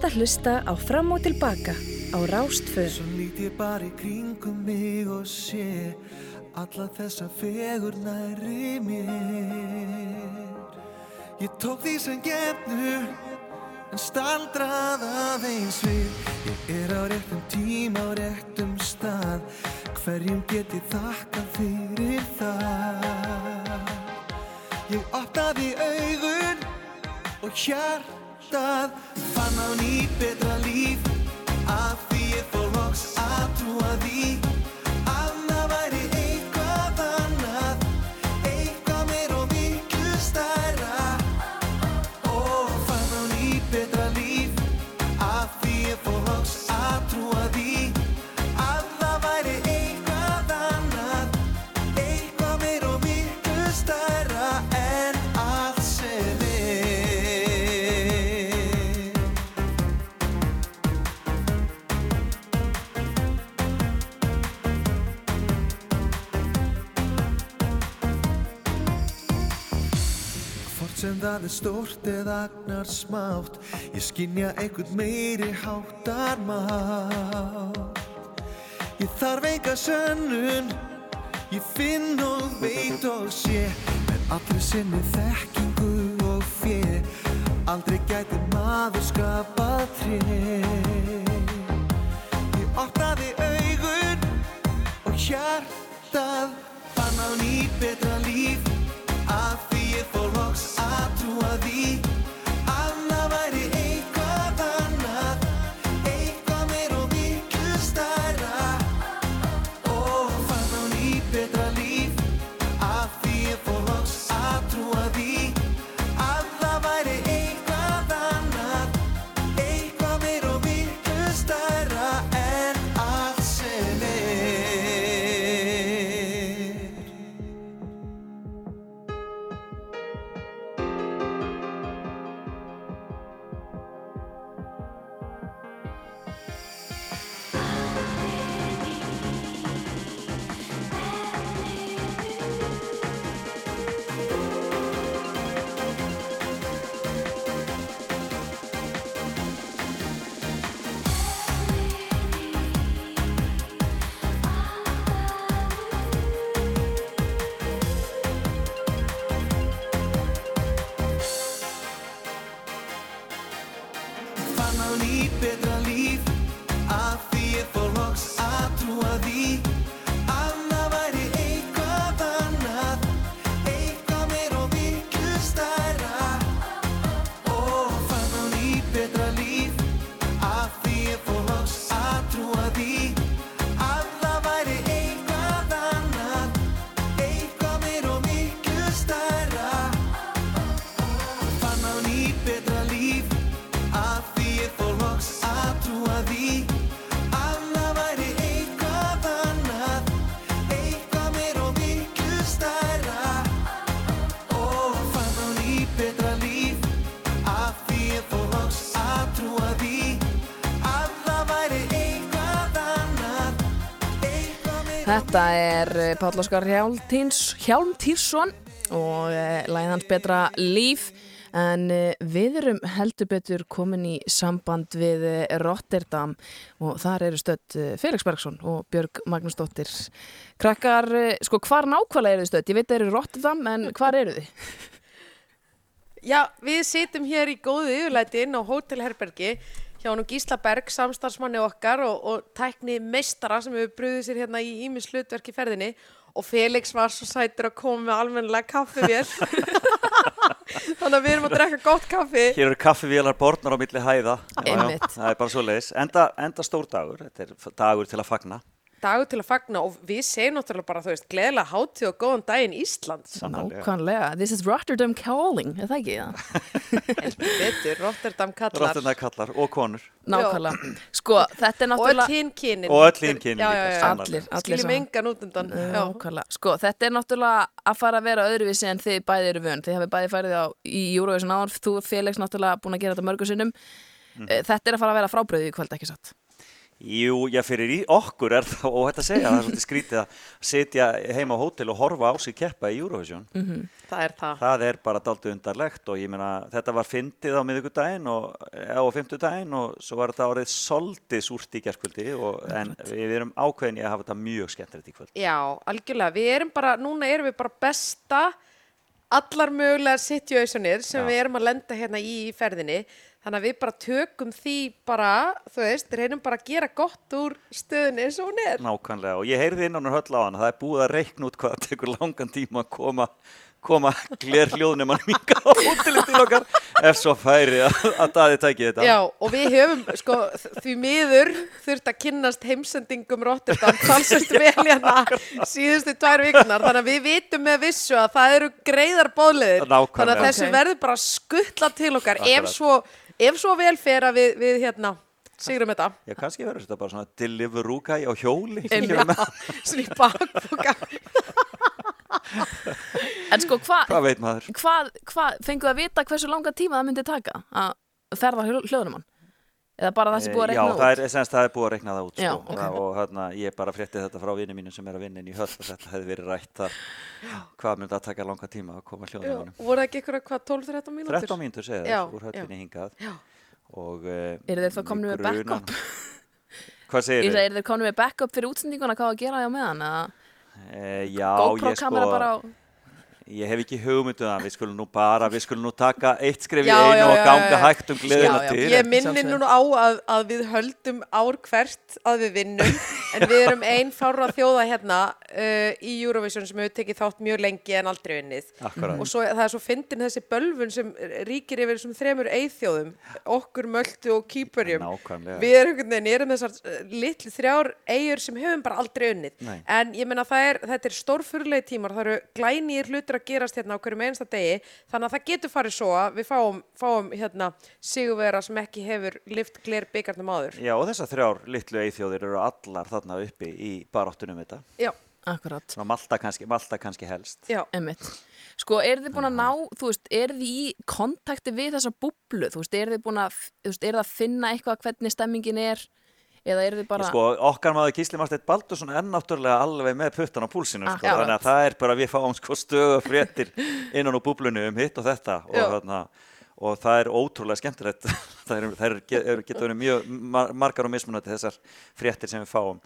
ert að hlusta á Fram og Tilbaka á Rástföð. Svo lít ég bara í kringum mig og sé alla þessa fegurnar í mér. Ég tók því sem gefnu um það er stort eða agnar smátt. Ég skinja einhvern meiri háttar mátt Ég þarf enga sönnun Ég finn og veit og sé. En allir sinni þekkingu og fjö Aldrei gæti maður skapað tré. Ég opnaði augun og hjartað Fann á nýtt betra líf. Að Páll Óskar Hjálmtýrsson og uh, læðið hans betra líf en uh, við erum heldur betur komin í samband við uh, Rotterdam og þar eru stödd Felix Bergsson og Björg Magnúsdóttir. Krakkar, sko hvar nákvæmlega eru þið stödd? Ég veit að eru Rotterdam en hvar eru þið? Já, við sitjum hér í góðu yfirlæti inn á hótelherbergi hjá nú Gísla Berg, samstarfsmanni okkar og, og tækni meistara sem hefur brúðið sér hérna í Ímis hlutverk í ferðinni og Felix var svo sætur að koma með almennilega kaffi vél þannig að við erum að drekka gott kaffi Hér eru kaffivélar borðnar á milli hæða. Já, já. Það er bara svo leiðis. Enda, enda stór dagur. Þetta er dagur til að fagna. Dagur til að fagna og við segjum náttúrulega bara, þú veist, gleðilega hátíð og góðan daginn Íslands Sannarlega. Nákvæmlega, this is Rotterdam calling, er það ekki? Það? betur, Rotterdam kallar. Rottina kallar og konur. Nákvæmlega, sko þetta er og öll náttúrulega hinn kynin. Og öll hin kynin Já, já, já. Allir, allir skiljum engan út undan. Nákvæmlega, sko þetta er náttúrulega að fara að vera öðruvísi en þið bæði eru vön, þið hafið bæði farið á í Eurovision áður, þú Felix náttúrulega búin að gera þetta mörgu sinnum. Eh, þetta er að fara að vera frábröðið í kvöld ekki satt Jú, já, fyrir okkur er það óhætt að segja, það er svolítið skrítið að sitja heima á hótel og horfa á sig keppa í Eurovision. það er það Það er bara dálítið undarlegt og ég meina, þetta var fyndið á miðvikudaginn og á fimmtudaginn og svo var þetta árið soldið súrt í gerkvöldi og en við erum ákveðin í að hafa þetta mjög skemmtilegt í kvöld. Já, algjörlega. Við erum bara, núna erum við bara besta allar mögulegar situationir sem Já. við erum að lenda hérna í ferðinni. Þannig að við bara tökum því bara, þú veist, reynum bara að gera gott úr stöðunni eins og hún er. Nákvæmlega og ég heyrði innan úr höll á hann það er búið að reikna út hvað það tekur langan tíma að koma, koma gler hljóðnum að minga á hótelum til okkar ef svo færi að, að daði tæki þetta. Já, og við höfum, sko, því miður þurft að kynnast heimsendingum Rotterdam, talsast vel hérna síðustu tvær vikunar, þannig að við vitum með vissu að það eru greiðar bóðleðir, þannig að þessu Ok. verður bara skuttla til okkar, ef svo, ef svo vel fer að við, við hérna, sigurum þetta. Já, kannski verður þetta bara svona deliverúka á hjóli. kemur með. Svona í bakboka. En sko, hvað Hvað veit maður? hva, hva, fenguð að vita hversu langa tíma það myndi taka að ferða hljóðnumann? Eða bara það sem búið að Eh, Já, rekna það út? er, semst, það er búið að reikna það út Já, sko. ok. það, og hérna, ég bara frétti þetta frá vinni mínum sem er að vinna inn í höll og þetta hefði verið rætt þar hvað myndi að taka langa tíma að koma Já, hljóðnum voru það ekki eitthvað, hvað, 12-13 mínútur? 13 mínútur segja Já, þess úr höllinni hingað Já. og uh, Eru þeir þá komnir með backup? Hvað segir þið? eru þeir konum með backup fyrir útsendinguna hvað að gera á meðan? Eða Uh, já, GoPro ég sko. Ég hef ekki hugmyndu það, við skulum nú bara við skulum nú taka eitt skref í einu já, og ganga já. hægt um gleðina til Ég minni núna á að, að við höldum ár hvert að við vinnum en við erum einn fára þjóða hérna uh, í Eurovision sem hefur tekið þátt mjög lengi en aldrei unnið Akkurat. og svo, það er svo fyndin þessi bölvun sem ríkir yfir þessum þremur eithjóðum okkur, möltu og kýpurjum Nákvæmlega. við erum veginn, erum þessar uh, litlu þrjár eigur sem höfum bara aldrei Nei. en ég er, þetta er stórfurlegi tímar það eru glænýr hlutur að gerast hérna á hverjum einsta degi, þannig að það getur farið svo að við fáum, fáum hérna sigurvera sem ekki hefur lift gler byggarnum áður. Já, og þessar þrjár litlu eithjóðir eru allar þarna uppi í baráttunum þetta. Já, Akkurat, Svona Malta kannski, Malta kannski helst. Já, emmitt. Sko, eru þið búin að ná, þú veist, eru þið í kontakti við þessa búblu? Þú veist, eru þið búin að, þú veist, eru þið að finna eitthvað hvernig stemmingin er? Eða eru þið bara... Sko, okkar maður Gísli Marsteinn Baldursson er náttúrulega alveg með puttan á púlsinu sko. Akkurat. þannig að það er bara við fáum sko stöðu fréttir innan á búblunu um hitt og þetta og, Já. þarna, og það er ótrúlega skemmtilegt það er, það er, er, getur verið mjög mar- margar og mismunandi þessar fréttir sem við fáum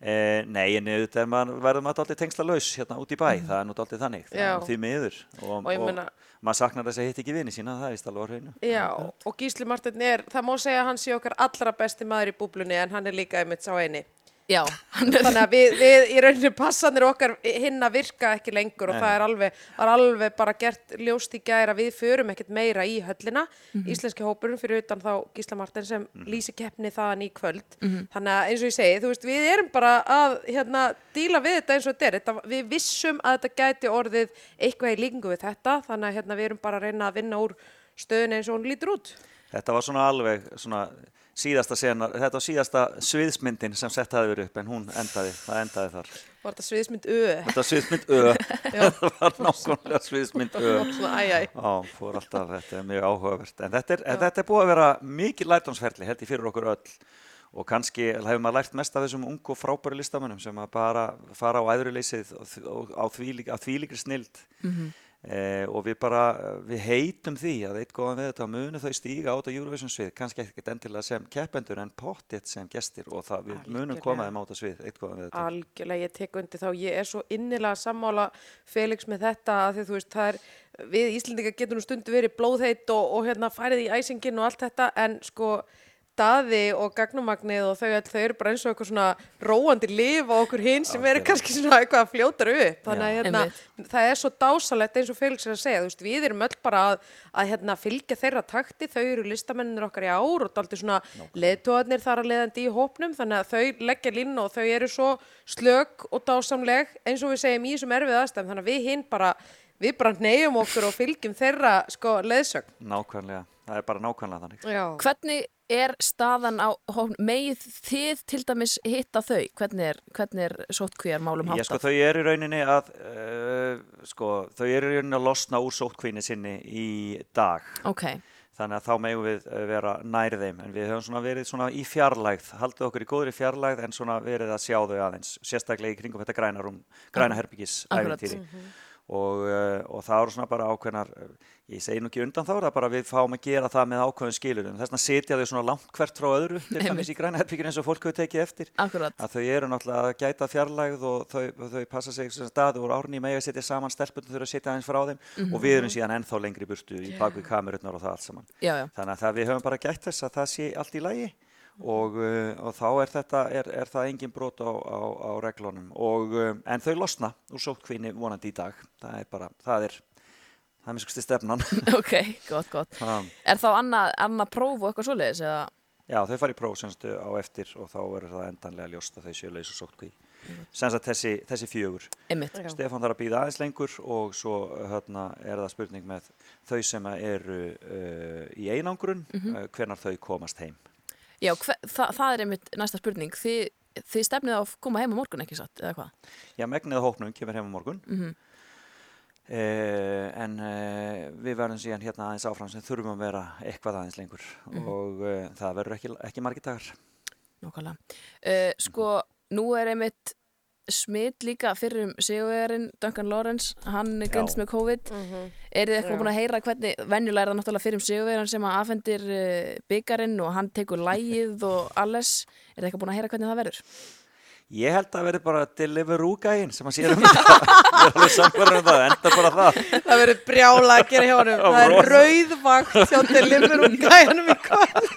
Eh, nei, en auðvitað maður, verður maður alltaf tengsla laus hérna út í bæ, það er nú alltaf þannig. Það er því miður. Og, Og meina- maður saknar þess að hitt ekki vini sína, það er á hreinu. Já og Gísli Martin er, það má segja að hann sé okkar allra besti maður í búblunni en hann er líka einmitt sá eini Já, þannig að við, við í rauninu passanir okkar hinn að virka ekki lengur og Nei. það er alveg, var alveg bara gert ljóst í gæra við förum ekkert meira í höllina íslenski hópurinn fyrir utan þá Gísla Martin sem lýsi keppni þaðan í kvöld. Þannig að eins og ég segi, þú veist, við erum bara að hérna, díla við þetta eins og þetta er. Þetta, við vissum að þetta gæti orðið eitthvað í líkingu við þetta þannig að hérna, við erum bara að reyna að vinna úr stöðun eins og hún lítur út. Þetta var svona alveg svona síðasta senar, þetta var síðasta sviðsmyndin sem sett hafi verið upp en hún endaði, það endaði þar. var þetta sviðsmynd Ö Þetta var sviðsmynd Ö, það var nákvæmlega sviðsmynd Ö. Já, fór alltaf, þetta er mjög áhugavert. En þetta er, þetta er búið að vera mikið lærdómsferli held ég fyrir okkur öll og kannski hefur maður lært mest af þessum ungu og frábæru listamönnum sem að bara fara á og á þvílík, á þvílíkri snild Mhm. Eh, og við bara, við heitum því að eitt góðan við þetta munu þau stíga át á Eurovision svið, kannski ekkert endilega sem keppendur en pottitt sem gestir og það við munum Algjörlega. koma þeim át á svið, eitt góðan við þetta Algjörlega, ég tek undir þá, ég er svo innilega sammála Felix með þetta að því þú veist, það er, við Íslendingar getum stundu verið blóðheit og, og hérna farið í æsingin og allt þetta, en sko daði og gagnumagnið og þau, þau eru bara eins og eitthvað svona róandi lif á okkur hinn sem eru kannski svona eitthvað að fljóta upp, þannig að hérna, það er svo dásalegt eins og Felix er að segja, þú veist, við erum öll bara að, að hérna, fylgja þeirra takti, þau eru listamennir okkar í ár og daldi svona leðtóðarnir þar að leiðandi í hópnum, þannig að þau leggja línu og þau eru svo slög og dásamleg eins og við segjum í þessum erfið aðstæðum, þannig að við hinn bara, við bara neyjum okkur og fylgjum þeirra sko leðsögn. Nákvæmlega, það er bara nákvæmlega þannig. Já. Hvernig er staðan á megið þið til dæmis hitta þau? Hvernig er, hvernig er sótkvíjar málum Já, sko, háttað? þau eru í rauninni að uh, sko, þau eru í rauninni að losna úr sótkvíni sinni í dag Ok, þannig að þá megum við uh, vera nær þeim en við höfum svona verið svona í fjarlægð haldið okkur í góðri fjarlægð en svona verið að sjá þau aðeins, sérstaklega í kringum þetta græna græna herbyggis Akkurat. ævintýri og, uh, og það eru svona bara ákveðnar uh, ég segi nú ekki undan þá, það er bara við fáum að gera það með ákveðin skilurum, þess vegna sitja þau svona langt hvert frá öðru, til dæmis í græna herbyggin eins og fólk hefur tekið eftir. Akkurat. að þau eru náttúrulega að gæta fjarlægð og þau, og þau passa sig sem staði úr árni með að setja saman stelpunum þurfa að setja aðeins frá þeim. Mhm. og við erum síðan ennþá lengri burtu í bakvið kamerunnar og það allt saman. Já, já. þannig að það, við höfum bara gætt þess að það sé allt í lagi og, uh, og þá er þetta er, er það engin brot á, á, á reglunum. Og, um, en þau losna úr sótkvinni vonandi í dag. Það er bara, það er það er mjög skusti stefnan. Ok, gott, gott. Er þá annað, annað próf og eitthvað svoleiðis eða? Já, þau fara í próf semstu á eftir og þá verður það endanlega ljóst að þau séu laus og sótkví semst að þessi, þessi fjögur. Einmitt. Stefán þarf að býða aðeins lengur og svo hérna, er það spurning með þau sem eru uh, í einangrun Mhm. uh, hvenar þau komast heim Já, hver, það, það er einmitt næsta spurning. Þið, þið stefnið á að koma heim á morgun ekki satt, eða hvað? Já, megnið af hópnum kemur heim á morgun Mhm. uh, en uh, við verðum síðan hérna aðeins áfram sem þurfum að vera eitthvað aðeins lengur Mhm. og uh, það verður ekki, ekki margir dagar Nákvæmlega. Uh, sko, nú er einmitt smitt líka fyrir um sigurvegarinn Duncan Lawrence, hann er Já. með COVID. Mhm. Er þið eitthvað Já. búin að heyra hvernig, venjulega er það náttúrulega fyrir um sigurvegarinn sem að afhendir uh, byggarinn og hann tekur lægið og alles. Er þið eitthvað búin að heyra hvernig það verður? Ég held að verður bara Deliveroo-gæinn sem að sér um þetta ég er alveg samkvæður um það, enda bara það Það verður brjála að gera hjá honum. Já, Það er rauðvakt hjá Deliveroo gæjanum í kvöld.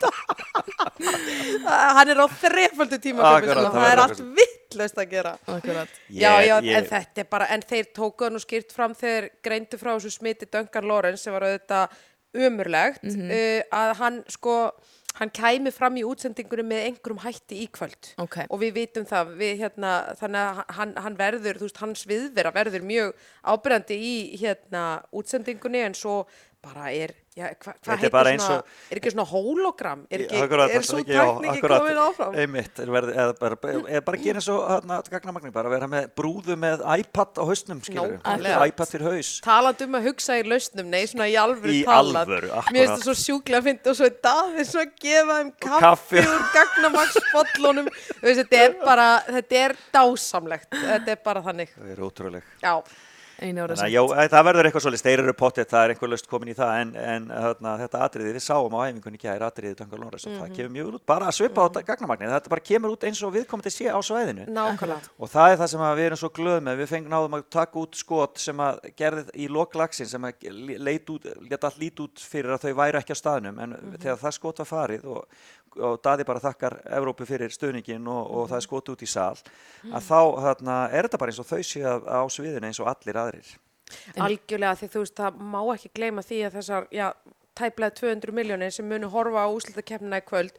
Hann er á þreföldu tíma Akkurat, það það er allt vittlust að gera. Akkurat. Já, já, ég- en þetta er bara, en þeir tókuðu nú skýrt fram þegar greindu frá þessu smiti Duncan Lawrence sem var auðvitað umurlegt, Mhm. uh, að hann sko, hann kæmi fram í útsendingunum með einhverjum hætti í kvöld Ok. og við vitum það, við hérna, þannig að hann, hann verður, veist, hans viðvera verður mjög ábyrjandi í hérna útsendingunni en svo bara er, já, hva, er bara heitir eins svona, og- er ekki svona hologram, er ekki, Akkurat, er það svo akkurat, komin áfram? einmitt, er verið, eða bara, eða bara gera svo hérna, gagnamagni, bara vera með brúðu með iPad á hausnum, skilur Nákvæmlega. iPad fyrir haus talandi um að hugsa í lausnum, nei, svona í alvöru Í talað. alvöru, Mér finnst akkurat. það svo sjúklega að finna og svo er Davíð svona að gefa þeim kaffi, kaffi. úr gagnamagsbollunum. Þetta er bara, þetta er dásamlegt. Þetta er bara þannig. Það er ótrúleg Já. Einu ára Þannig að já, það verður eitthvað svolítið, þeir eru pottet, það er einhver löst komin í það en, en hérna, þetta atriði, við sáum á æfingunni gæri atriði Duncan Lawrence og það Mhm. kemur mjög út, bara að svipa á gagnamagni, þetta bara kemur út eins og viðkomandi sé á svæðinu. Nákvæmlega. Og það er það sem að við erum svo glöð með, við fengum náðum að taka út skot sem að gerði í loklagsin sem að leta allt lít út fyrir að þau væri ekki á staðnum en Mhm. þegar það skot var farið og, og Daði bara þakkar Evrópu fyrir stöðningin og, og það er skot út í sal, að þá þarna, er þetta bara eins og þau séu á sviðinu eins og allir aðrir. Algjörlega, því þú veist, það má ekki gleyma því að þessar, já, tæplega 200 miljónir sem munu horfa á úslitakeppnina í kvöld,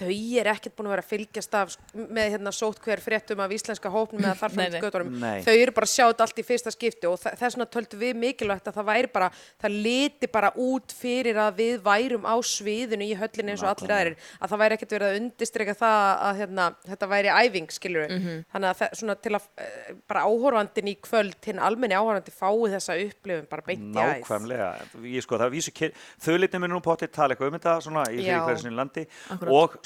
þau er ekkert búin að vera að fylgjast af með hérna sótt hver fréttum af íslenska hópnum eða þar Nei, fram nei. til göttunum. Nei. Þau eru bara að sjá þetta allt í fyrsta skipti og þess vegna töldum við mikilvægt að það væri bara, það liti bara út fyrir að við værum á sviðinu í höllinu eins og allir aðrir, að það væri ekkert verið að undistreka það að hérna, þetta væri æfing, skilur við. Mhm. Þannig að það, svona til að eh, bara áhorfandin í kvöld, hinn almenni áhorfandi fái þessa upplifun bara beint í æð.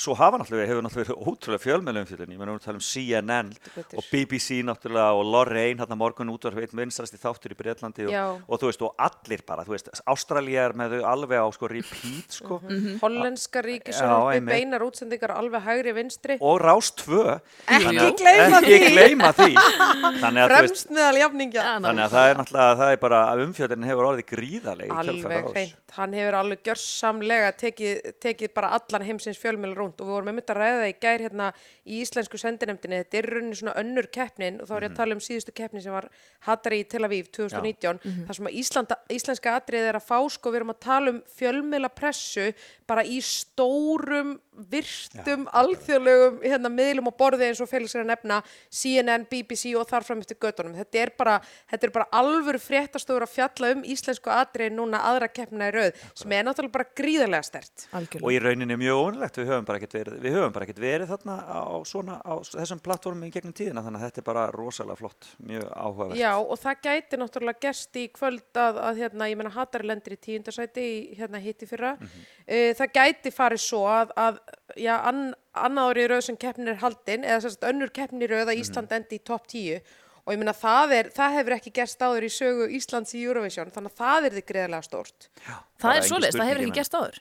Ég í og og svo hafa náttúrulega, hefur náttúrulega verið ótrúlega fjölmjölum fyrir ég menn að tala um CNN og BBC náttúrulega og Lorraine, hann morgun útvarf einn vinstrasti þáttur í Breitlandi Já. og, og þú veist, og allir bara, þú veist, Ástralía er með þau alveg á sko repeat, sko. Mhm. Hollenska Já, ríkisjónarbi, beinar útsendingar alveg hægri vinstri. og Rás 2 Ekki gleyma ekki því. gleyma því. Þannig að, þú veist, Fremst meðal jafningja. þannig að það er náttúrulega það er bara umfjöldin hefur orðið gríðaleg í kjölfar Alveg hreint, hann hefur alveg gjörsamlega tekið, tekið bara allan heimsins fjölmjölu rúnd og við vorum einmitt að ræða það í gær hérna í íslensku sendinemdini, þetta er í rauninni svona önnur keppnin og þá er ég að tala um síðustu keppnin sem var Hattari í Tel Aviv 2019, þar sem að Íslanda, íslenska atrið er að fá sko, við erum að tala um fjölmjöla pressu bara í stórum, virtum, alþjóðlegum hérna, miðlum og borði eins og að nefna CNN, BBC og þar fram eftir göttunum. Þetta er bara, þetta er bara alvöru fréttastofur að fjalla um íslensku atrið núna aðra keppna í rauð sem er náttúrulega bara gríðarlega stert. og í rauninni mjög ónulegt, við höfum bara ekkert verið, við höfum bara ekkert verið þarna á, svona, á þessum plattformum í gegnum tíðina þannig að þetta er bara rosalega flott, mjög áhugavert. Já, og það gæti náttúrulega gerst í kvöld að, að hérna, ég menna Hattari lendir í tíundarsæti í hérna hitti fyrra. mm það gæti farið svo að, að já, ann, annað ári í rauð sem keppnin er haldin, eða sérst önnur keppnin í rauð að Ísland endi í topp 10 og ég menna það, er, það hefur ekki gerst áður í sögu Íslands í Eurovision, þannig að það er þið greiðlega stórt. Það bara er engin svoleiðis, það hefur ekki gerst áður.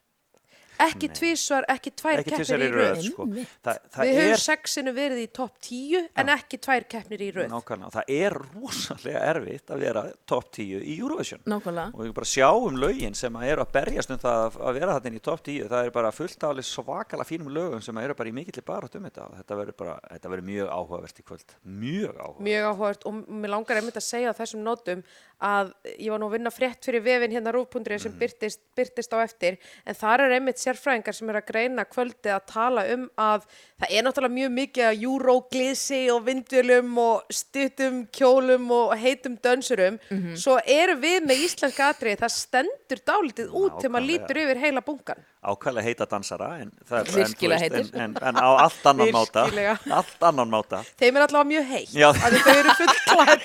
Ekki tvísvar, ekki tvær ekki keppnir í í röð, rauð. sko. Þa, Við höfum er sexinu verið í topp 10 en ekki tvær keppnir í rauð. nákvæmlega, það er rosalega erfitt að vera topp 10 í Eurovision. Nákvæmlega. og við bara sjáum lögin sem að eru að berjast um það að- að vera þetta í topp 10 það er bara fullt af alveg svakala fínum lögum sem eru bara í mikill barátt um þetta og þetta verður bara, þetta verður mjög áhugavert í kvöld mjög áhugavert Mjög áhugavert og mér langar einmitt að segja þessum nótum að ég var nú að vinna frétt fyrir vefin hérna rúf.ri sem byrtist, byrtist á eftir en þar er einmitt sérfræðingar sem er að greina kvöldið að tala um að það er náttúrulega mjög mikið að júróglisi og vindvélum og stuttum kjólum og heitum dönsurum. Mhm. svo eru við með íslenska atriði það stendur dálítið út þegar maður lítur yfir heila bunkan ákvæmlega heita dansara en, það er, en, en, en, en á allt annan máta. Allt annan máta. Þeim er allavega mjög heitt Já. að þau eru fullklæð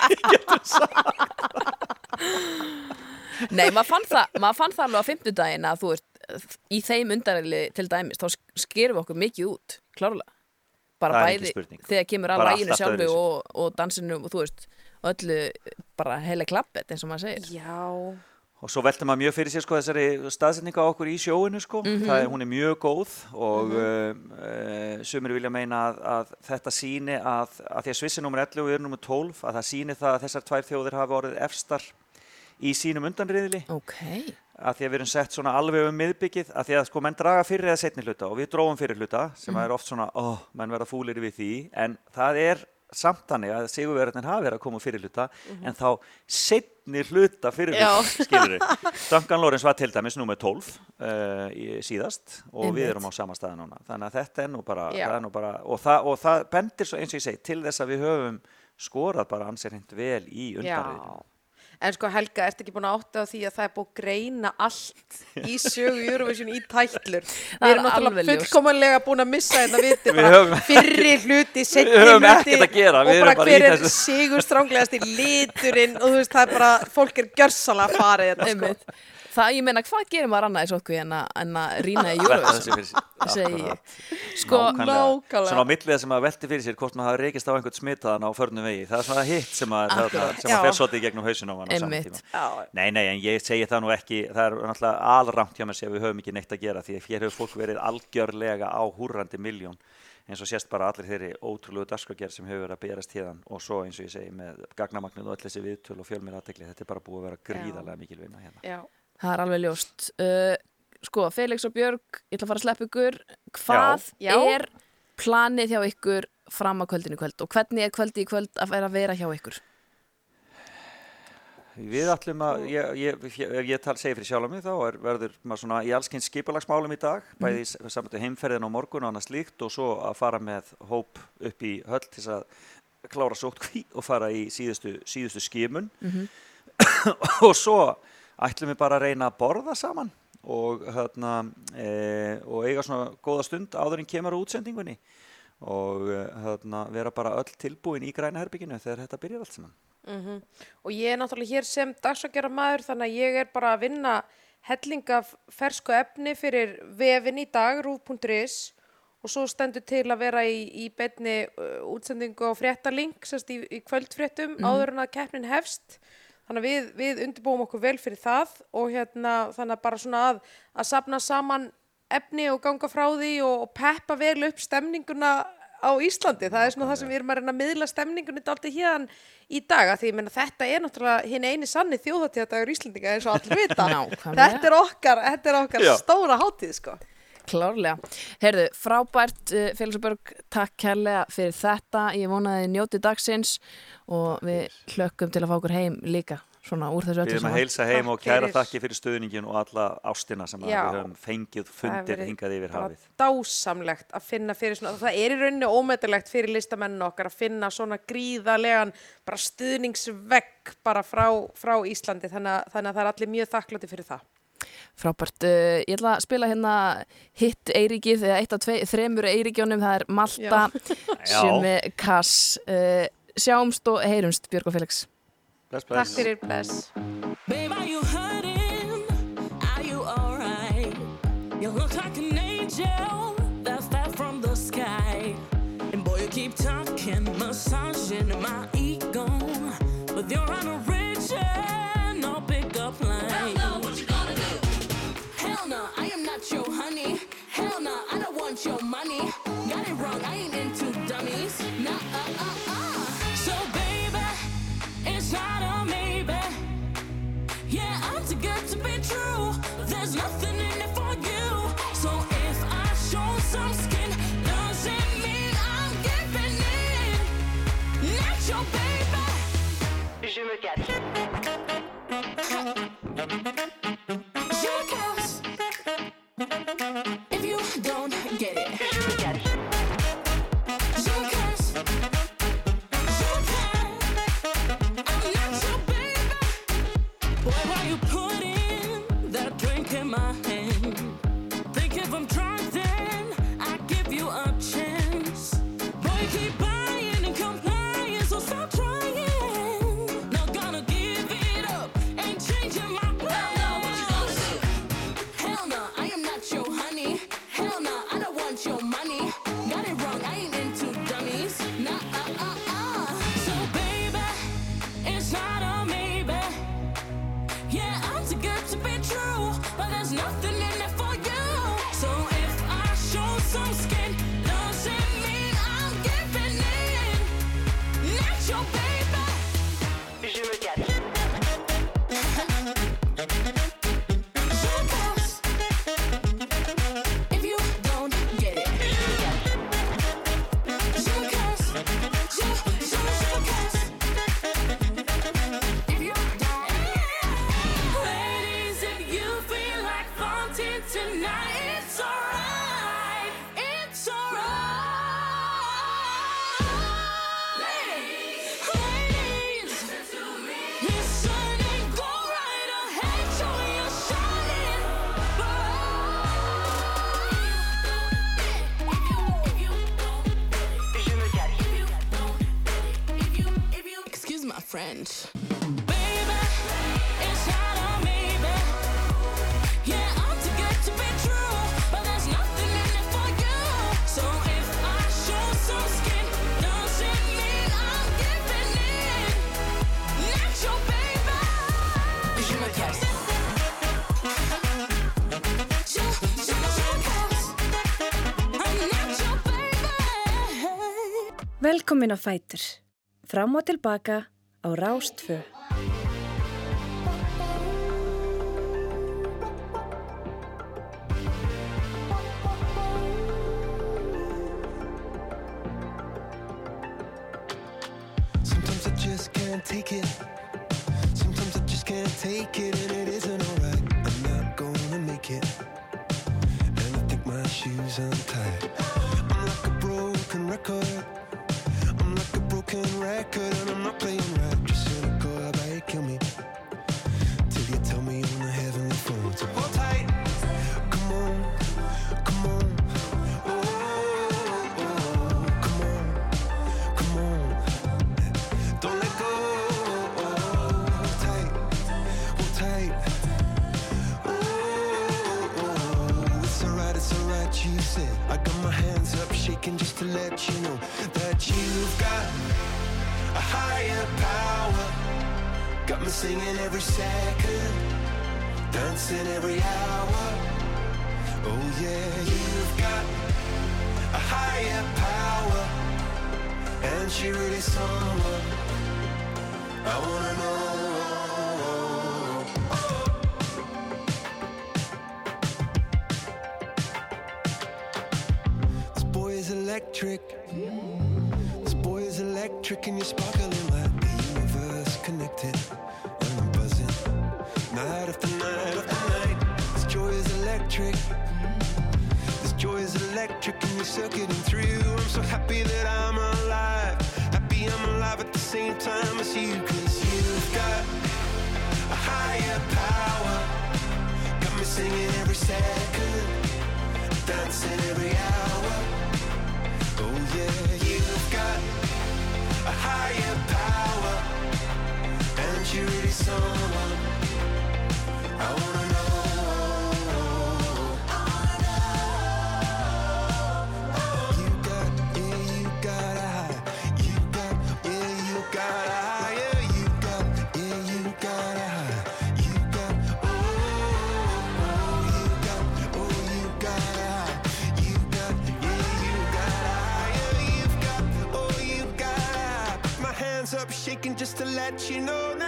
Nei, maður fann það, maður fann það alveg á fimmtudaginn að þú veist, í þeim undarili til dæmis, þá sk- skerum við okkur mikið út, klárlega. Bara bæði þegar kemur að læginu sjálfu og, og dansinu og þú veist, öllu bara heila klappet eins og maður segir. Já, og svo veltum maður mjög fyrir sér sko þessari staðsetninga okkur í sjóinu sko. Það er, hún er mjög góð og mm uh, sumir vilja meina að, að þetta síni að, að því að Svissi nummer 11 og við erum nummer 12 að það síni það að þessar tvær þjóðir hafi orðið efstar í sínum undanriðili Ok, að því að við erum sett svona alveg um miðbyggið að því að sko menn draga fyrir eða setni hluta og við dróum fyrir hluta sem er oft svona, ó, menn verða fúlir við því. En það er samt þannig að sigurverðin hafi verið að koma fyrir hluta en þá setni hluta fyrir hluta, skilur við Duncan Lawrence var til dæmis nummer 12 uh, í, síðast og Einmitt. við erum á sama staði núna. Þannig að þetta er nú bara, er nú bara og, það, og það bendir svo eins og ég segi til þess að við höfum skorað bara ansið hreint vel í Já, undanriðinu en sko Helga, ertu ekki búin að átta á því að það er búið að greina allt í sögu Eurovision í tætlur. Við er erum náttúrulega fullkomanlega búin að missa þetta viti, Við bara fyrri hluti, setni Við höfum hluti ekkert að gera, og við erum bara bara í hver er þessu. sigur stránglegast í liturinn og þú veist, það er bara, fólk er gjörsalega farið þetta sko. Það, ég meina, hvað gerir maður annað í sótku en að, rýna í fyrir sér. Segi ég. Sko, nákvæmlega. Svona á millið sem að velti fyrir sér hvort maður hafi reykist á einhvern smitaðan á förnum vegi. Það er svona hitt sem að, Akkurat. þarna- sem Já. að fer svolítið í gegnum hausin á hann á saman Einmitt. tíma. Nei, nei, en ég segi það nú ekki, það er náttúrulega alrangt hjá mér sem við höfum ekki neitt að gera því að hér hefur fólk verið algjörlega á húrrandi miljón eins og sést bara allir þeirri ótrúlegu dagskragerð sem hefur verið að berast hérðan og svo eins og ég segi með gagnamagnið og öll þessi viðtöl og fjölmir aðtekli, þetta er bara búið að vera gríðarlega mikil vinna hérna. já. Það er alveg ljóst. Uh, sko, Felix og Björg, ég ætla að fara að sleppa ykkur. Hvað Já. er planið hjá ykkur fram að kvöldinu kvöld og hvernig er kvöldi í kvöld að vera að vera hjá ykkur? Við ætlum að, ég, ég, ég, ég tal segi fyrir sjálf mig þá er, verður maður svona í allskynns skipulagsmálum í dag, bæði mm. samanlega heimferðin á morgun og annað slíkt og svo að fara með hóp upp í höll til þess að klára sótkví og fara í síðustu, síðustu skimun og svo ætlum við bara að reyna að borða saman og, hérna, e, og eiga svona góða stund áður en kemur á útsendingunni og e, hérna, vera bara öll tilbúin í græna herbygginu þegar þetta byrjar allt saman. Mm Og ég er náttúrulega hér sem dagsakjara maður þannig að ég er bara að vinna helling af fersku efni fyrir vefin í dag, rúf.is og svo stendur til að vera í, í beinni uh, útsendingu á fréttalink sérst í, í kvöldfréttum Mhm. áður en að keppnin hefst þannig að við, við undirbúum okkur vel fyrir það og hérna þannig að bara svona að, að sapna saman efni og ganga frá því og, og peppa vel upp stemninguna á Íslandi, það er svona það sem við erum að reyna að miðla stemningunni dálítið hérna í dag að því ég meina þetta er náttúrulega hinn eini sanni þjóðatíðadagur Íslandinga eins og allir vita. Þetta er okkar, þetta er okkar stóra hátíð sko Klárlega. Herðu, frábært uh, Félagsborg, takk kærlega fyrir þetta. Ég vonaði njóti dagsins og við hlökkum til að fá okkur heim líka, svona úr þessu Við öllu erum að heilsa heim og kæra þakki fyrir stöðningin og alla ástina sem Já. við höfum fengið Það fundir hingað yfir hafið. dásamlegt að finna fyrir svona, það er í rauninni ómetalegt fyrir listamennin okkar að finna svona gríðarlegan bara stuðningsvegg bara frá, frá Íslandi þannig að, þannig að það er allir mjög þakklátti fyrir það. Frábært. Uh, ég ætla að spila hérna hitt Eiríkið, eða eitt af tvei, þremur Eiríkjónum, það er Malta, er Kass. Uh, sjáumst og heyrumst, Björg og Felix. Bless, Takk fyrir, bless. Babe, are you hurting? Are you alright? You look like an angel that fell from the sky. And boy, you keep talking, massaging my ego. Hell no, I don't want your money. Got it wrong, I ain't into Velkomin á Fætur. Fram og tilbaka á Rástfö. shaking just to let you know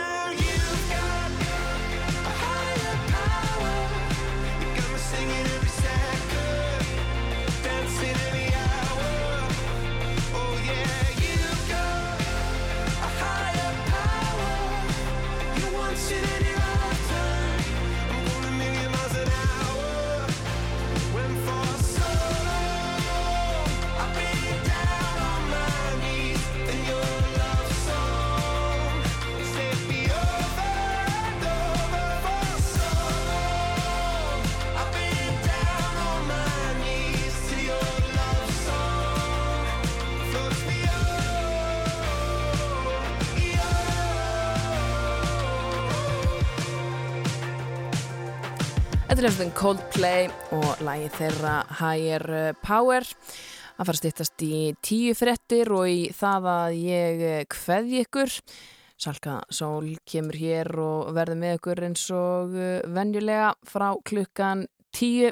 Skemmtilegumstum Coldplay og lægi þeirra Higher Power að fara að stýttast í tíu frettir og í það að ég hveði ykkur. Salka Sól kemur hér og verður með ykkur eins og eh, venjulega frá klukkan tíu.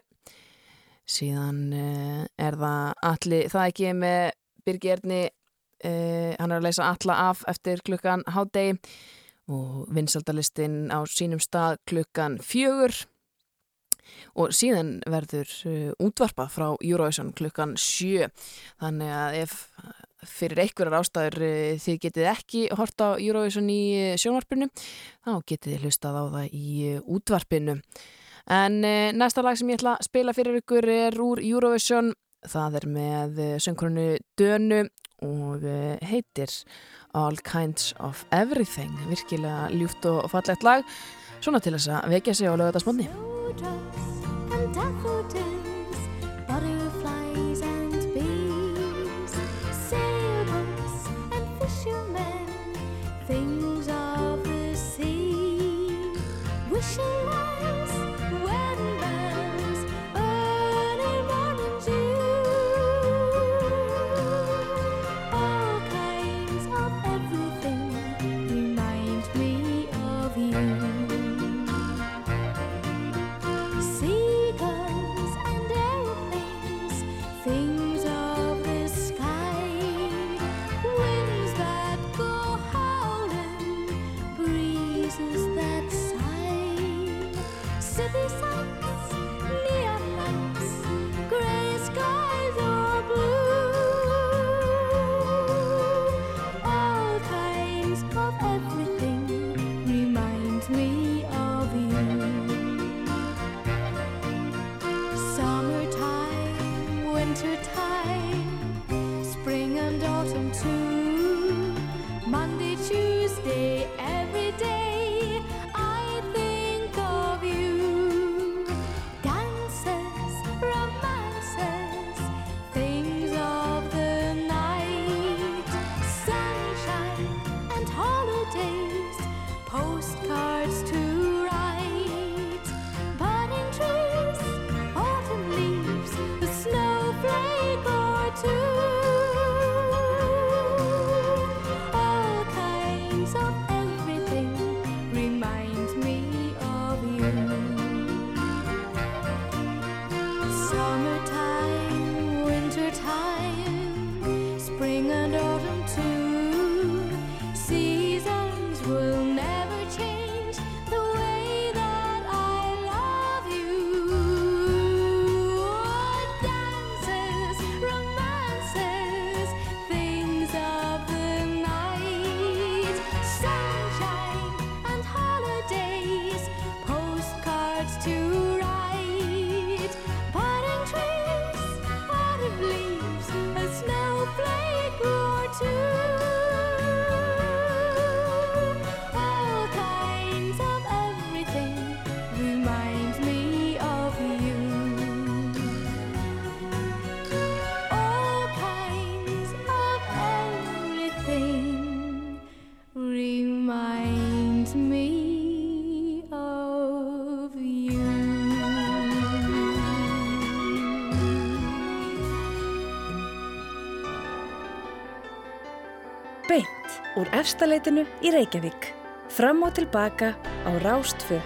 Síðan eh, er það allir, það ekki með Birgi Erni eh, hann er að leysa alla af eftir klukkan hádegi og vinsaldalistinn á sínum stað klukkan fjögur og síðan verður eh, útvarpað frá Eurovision klukkan 7 þannig að ef fyrir einhverjar ástæður eh, þið getið ekki horta á Eurovision í eh, sjónvarpinu þá getið þið hlustað á það í útvarpinu. En næsta lag sem ég ætla að spila fyrir ykkur er úr Eurovision. Það er með söngkronu Dönu og heitir All Kinds of Everything. Virkilega ljúft og fallegt lag. Svona til þess að vekja sig á lögata smotni úr efstaleitinu í Reykjavík. Fram og tilbaka á Rástfö.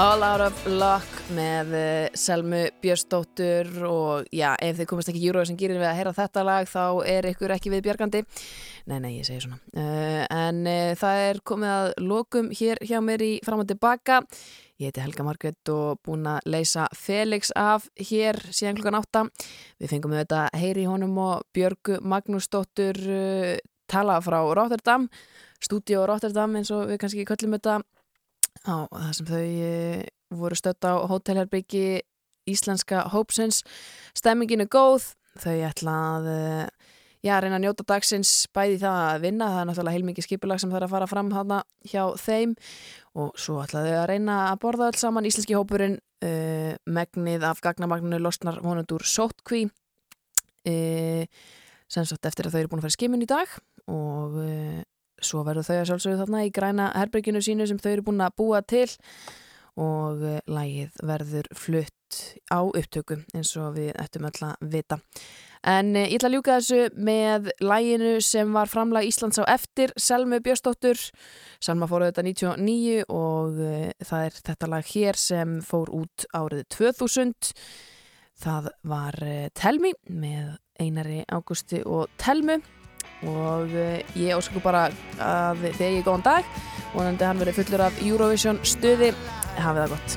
All Out of Luck með eh, Selmu Björnsdóttur og já, ef þið komast ekki júruður sem gerir við að heyra þetta lag þá er ykkur ekki við bjargandi Nei, nei, ég segi svona. Uh, En uh, það er komið að lokum hér hjá mér í fram og tilbaka Ég heiti Helga Margrét og búin að leysa Felix af hér síðan klukkan átta. Við fengum við þetta heyri í honum og Björgu Magnúsdóttur uh, tala frá Rotterdam Stúdíó Rotterdam eins og við kannski köllum þetta á það sem þau e, voru stödd á hótelherbyggi íslenska Hópsins. Stemmingin er góð þau ætla að e, já, reyna að njóta dagsins bæði það að vinna það er náttúrulega heilmikið skipulag sem þarf að fara fram hana hjá þeim. Og svo ætla þau að reyna að borða öll saman. Íslenski hópurinn e, megnið af gagnamagninu losnar vonandur sótkví e, sem sagt eftir að þau eru búin að fara skimun í dag og e, svo verður þau að sjálfsögðu þarna í græna herberginu sínu sem þau eru búin að búa til og eh, lagið verður flutt á upptöku eins og við ættum öll að vita. En eh, ég ætla að ljúka þessu með læginu sem var framlag Íslands á eftir, Selmu Björnsdóttur. Selma fór auðvitað 99 og eh, það er þetta lag hér sem fór út árið 2000. Það var Telmi með Einari Ágústi og Telmu og eh, ég ósku bara að þið eigi góðan dag. Vonandi hann verið fullur af Eurovision stuði. Hafið það gott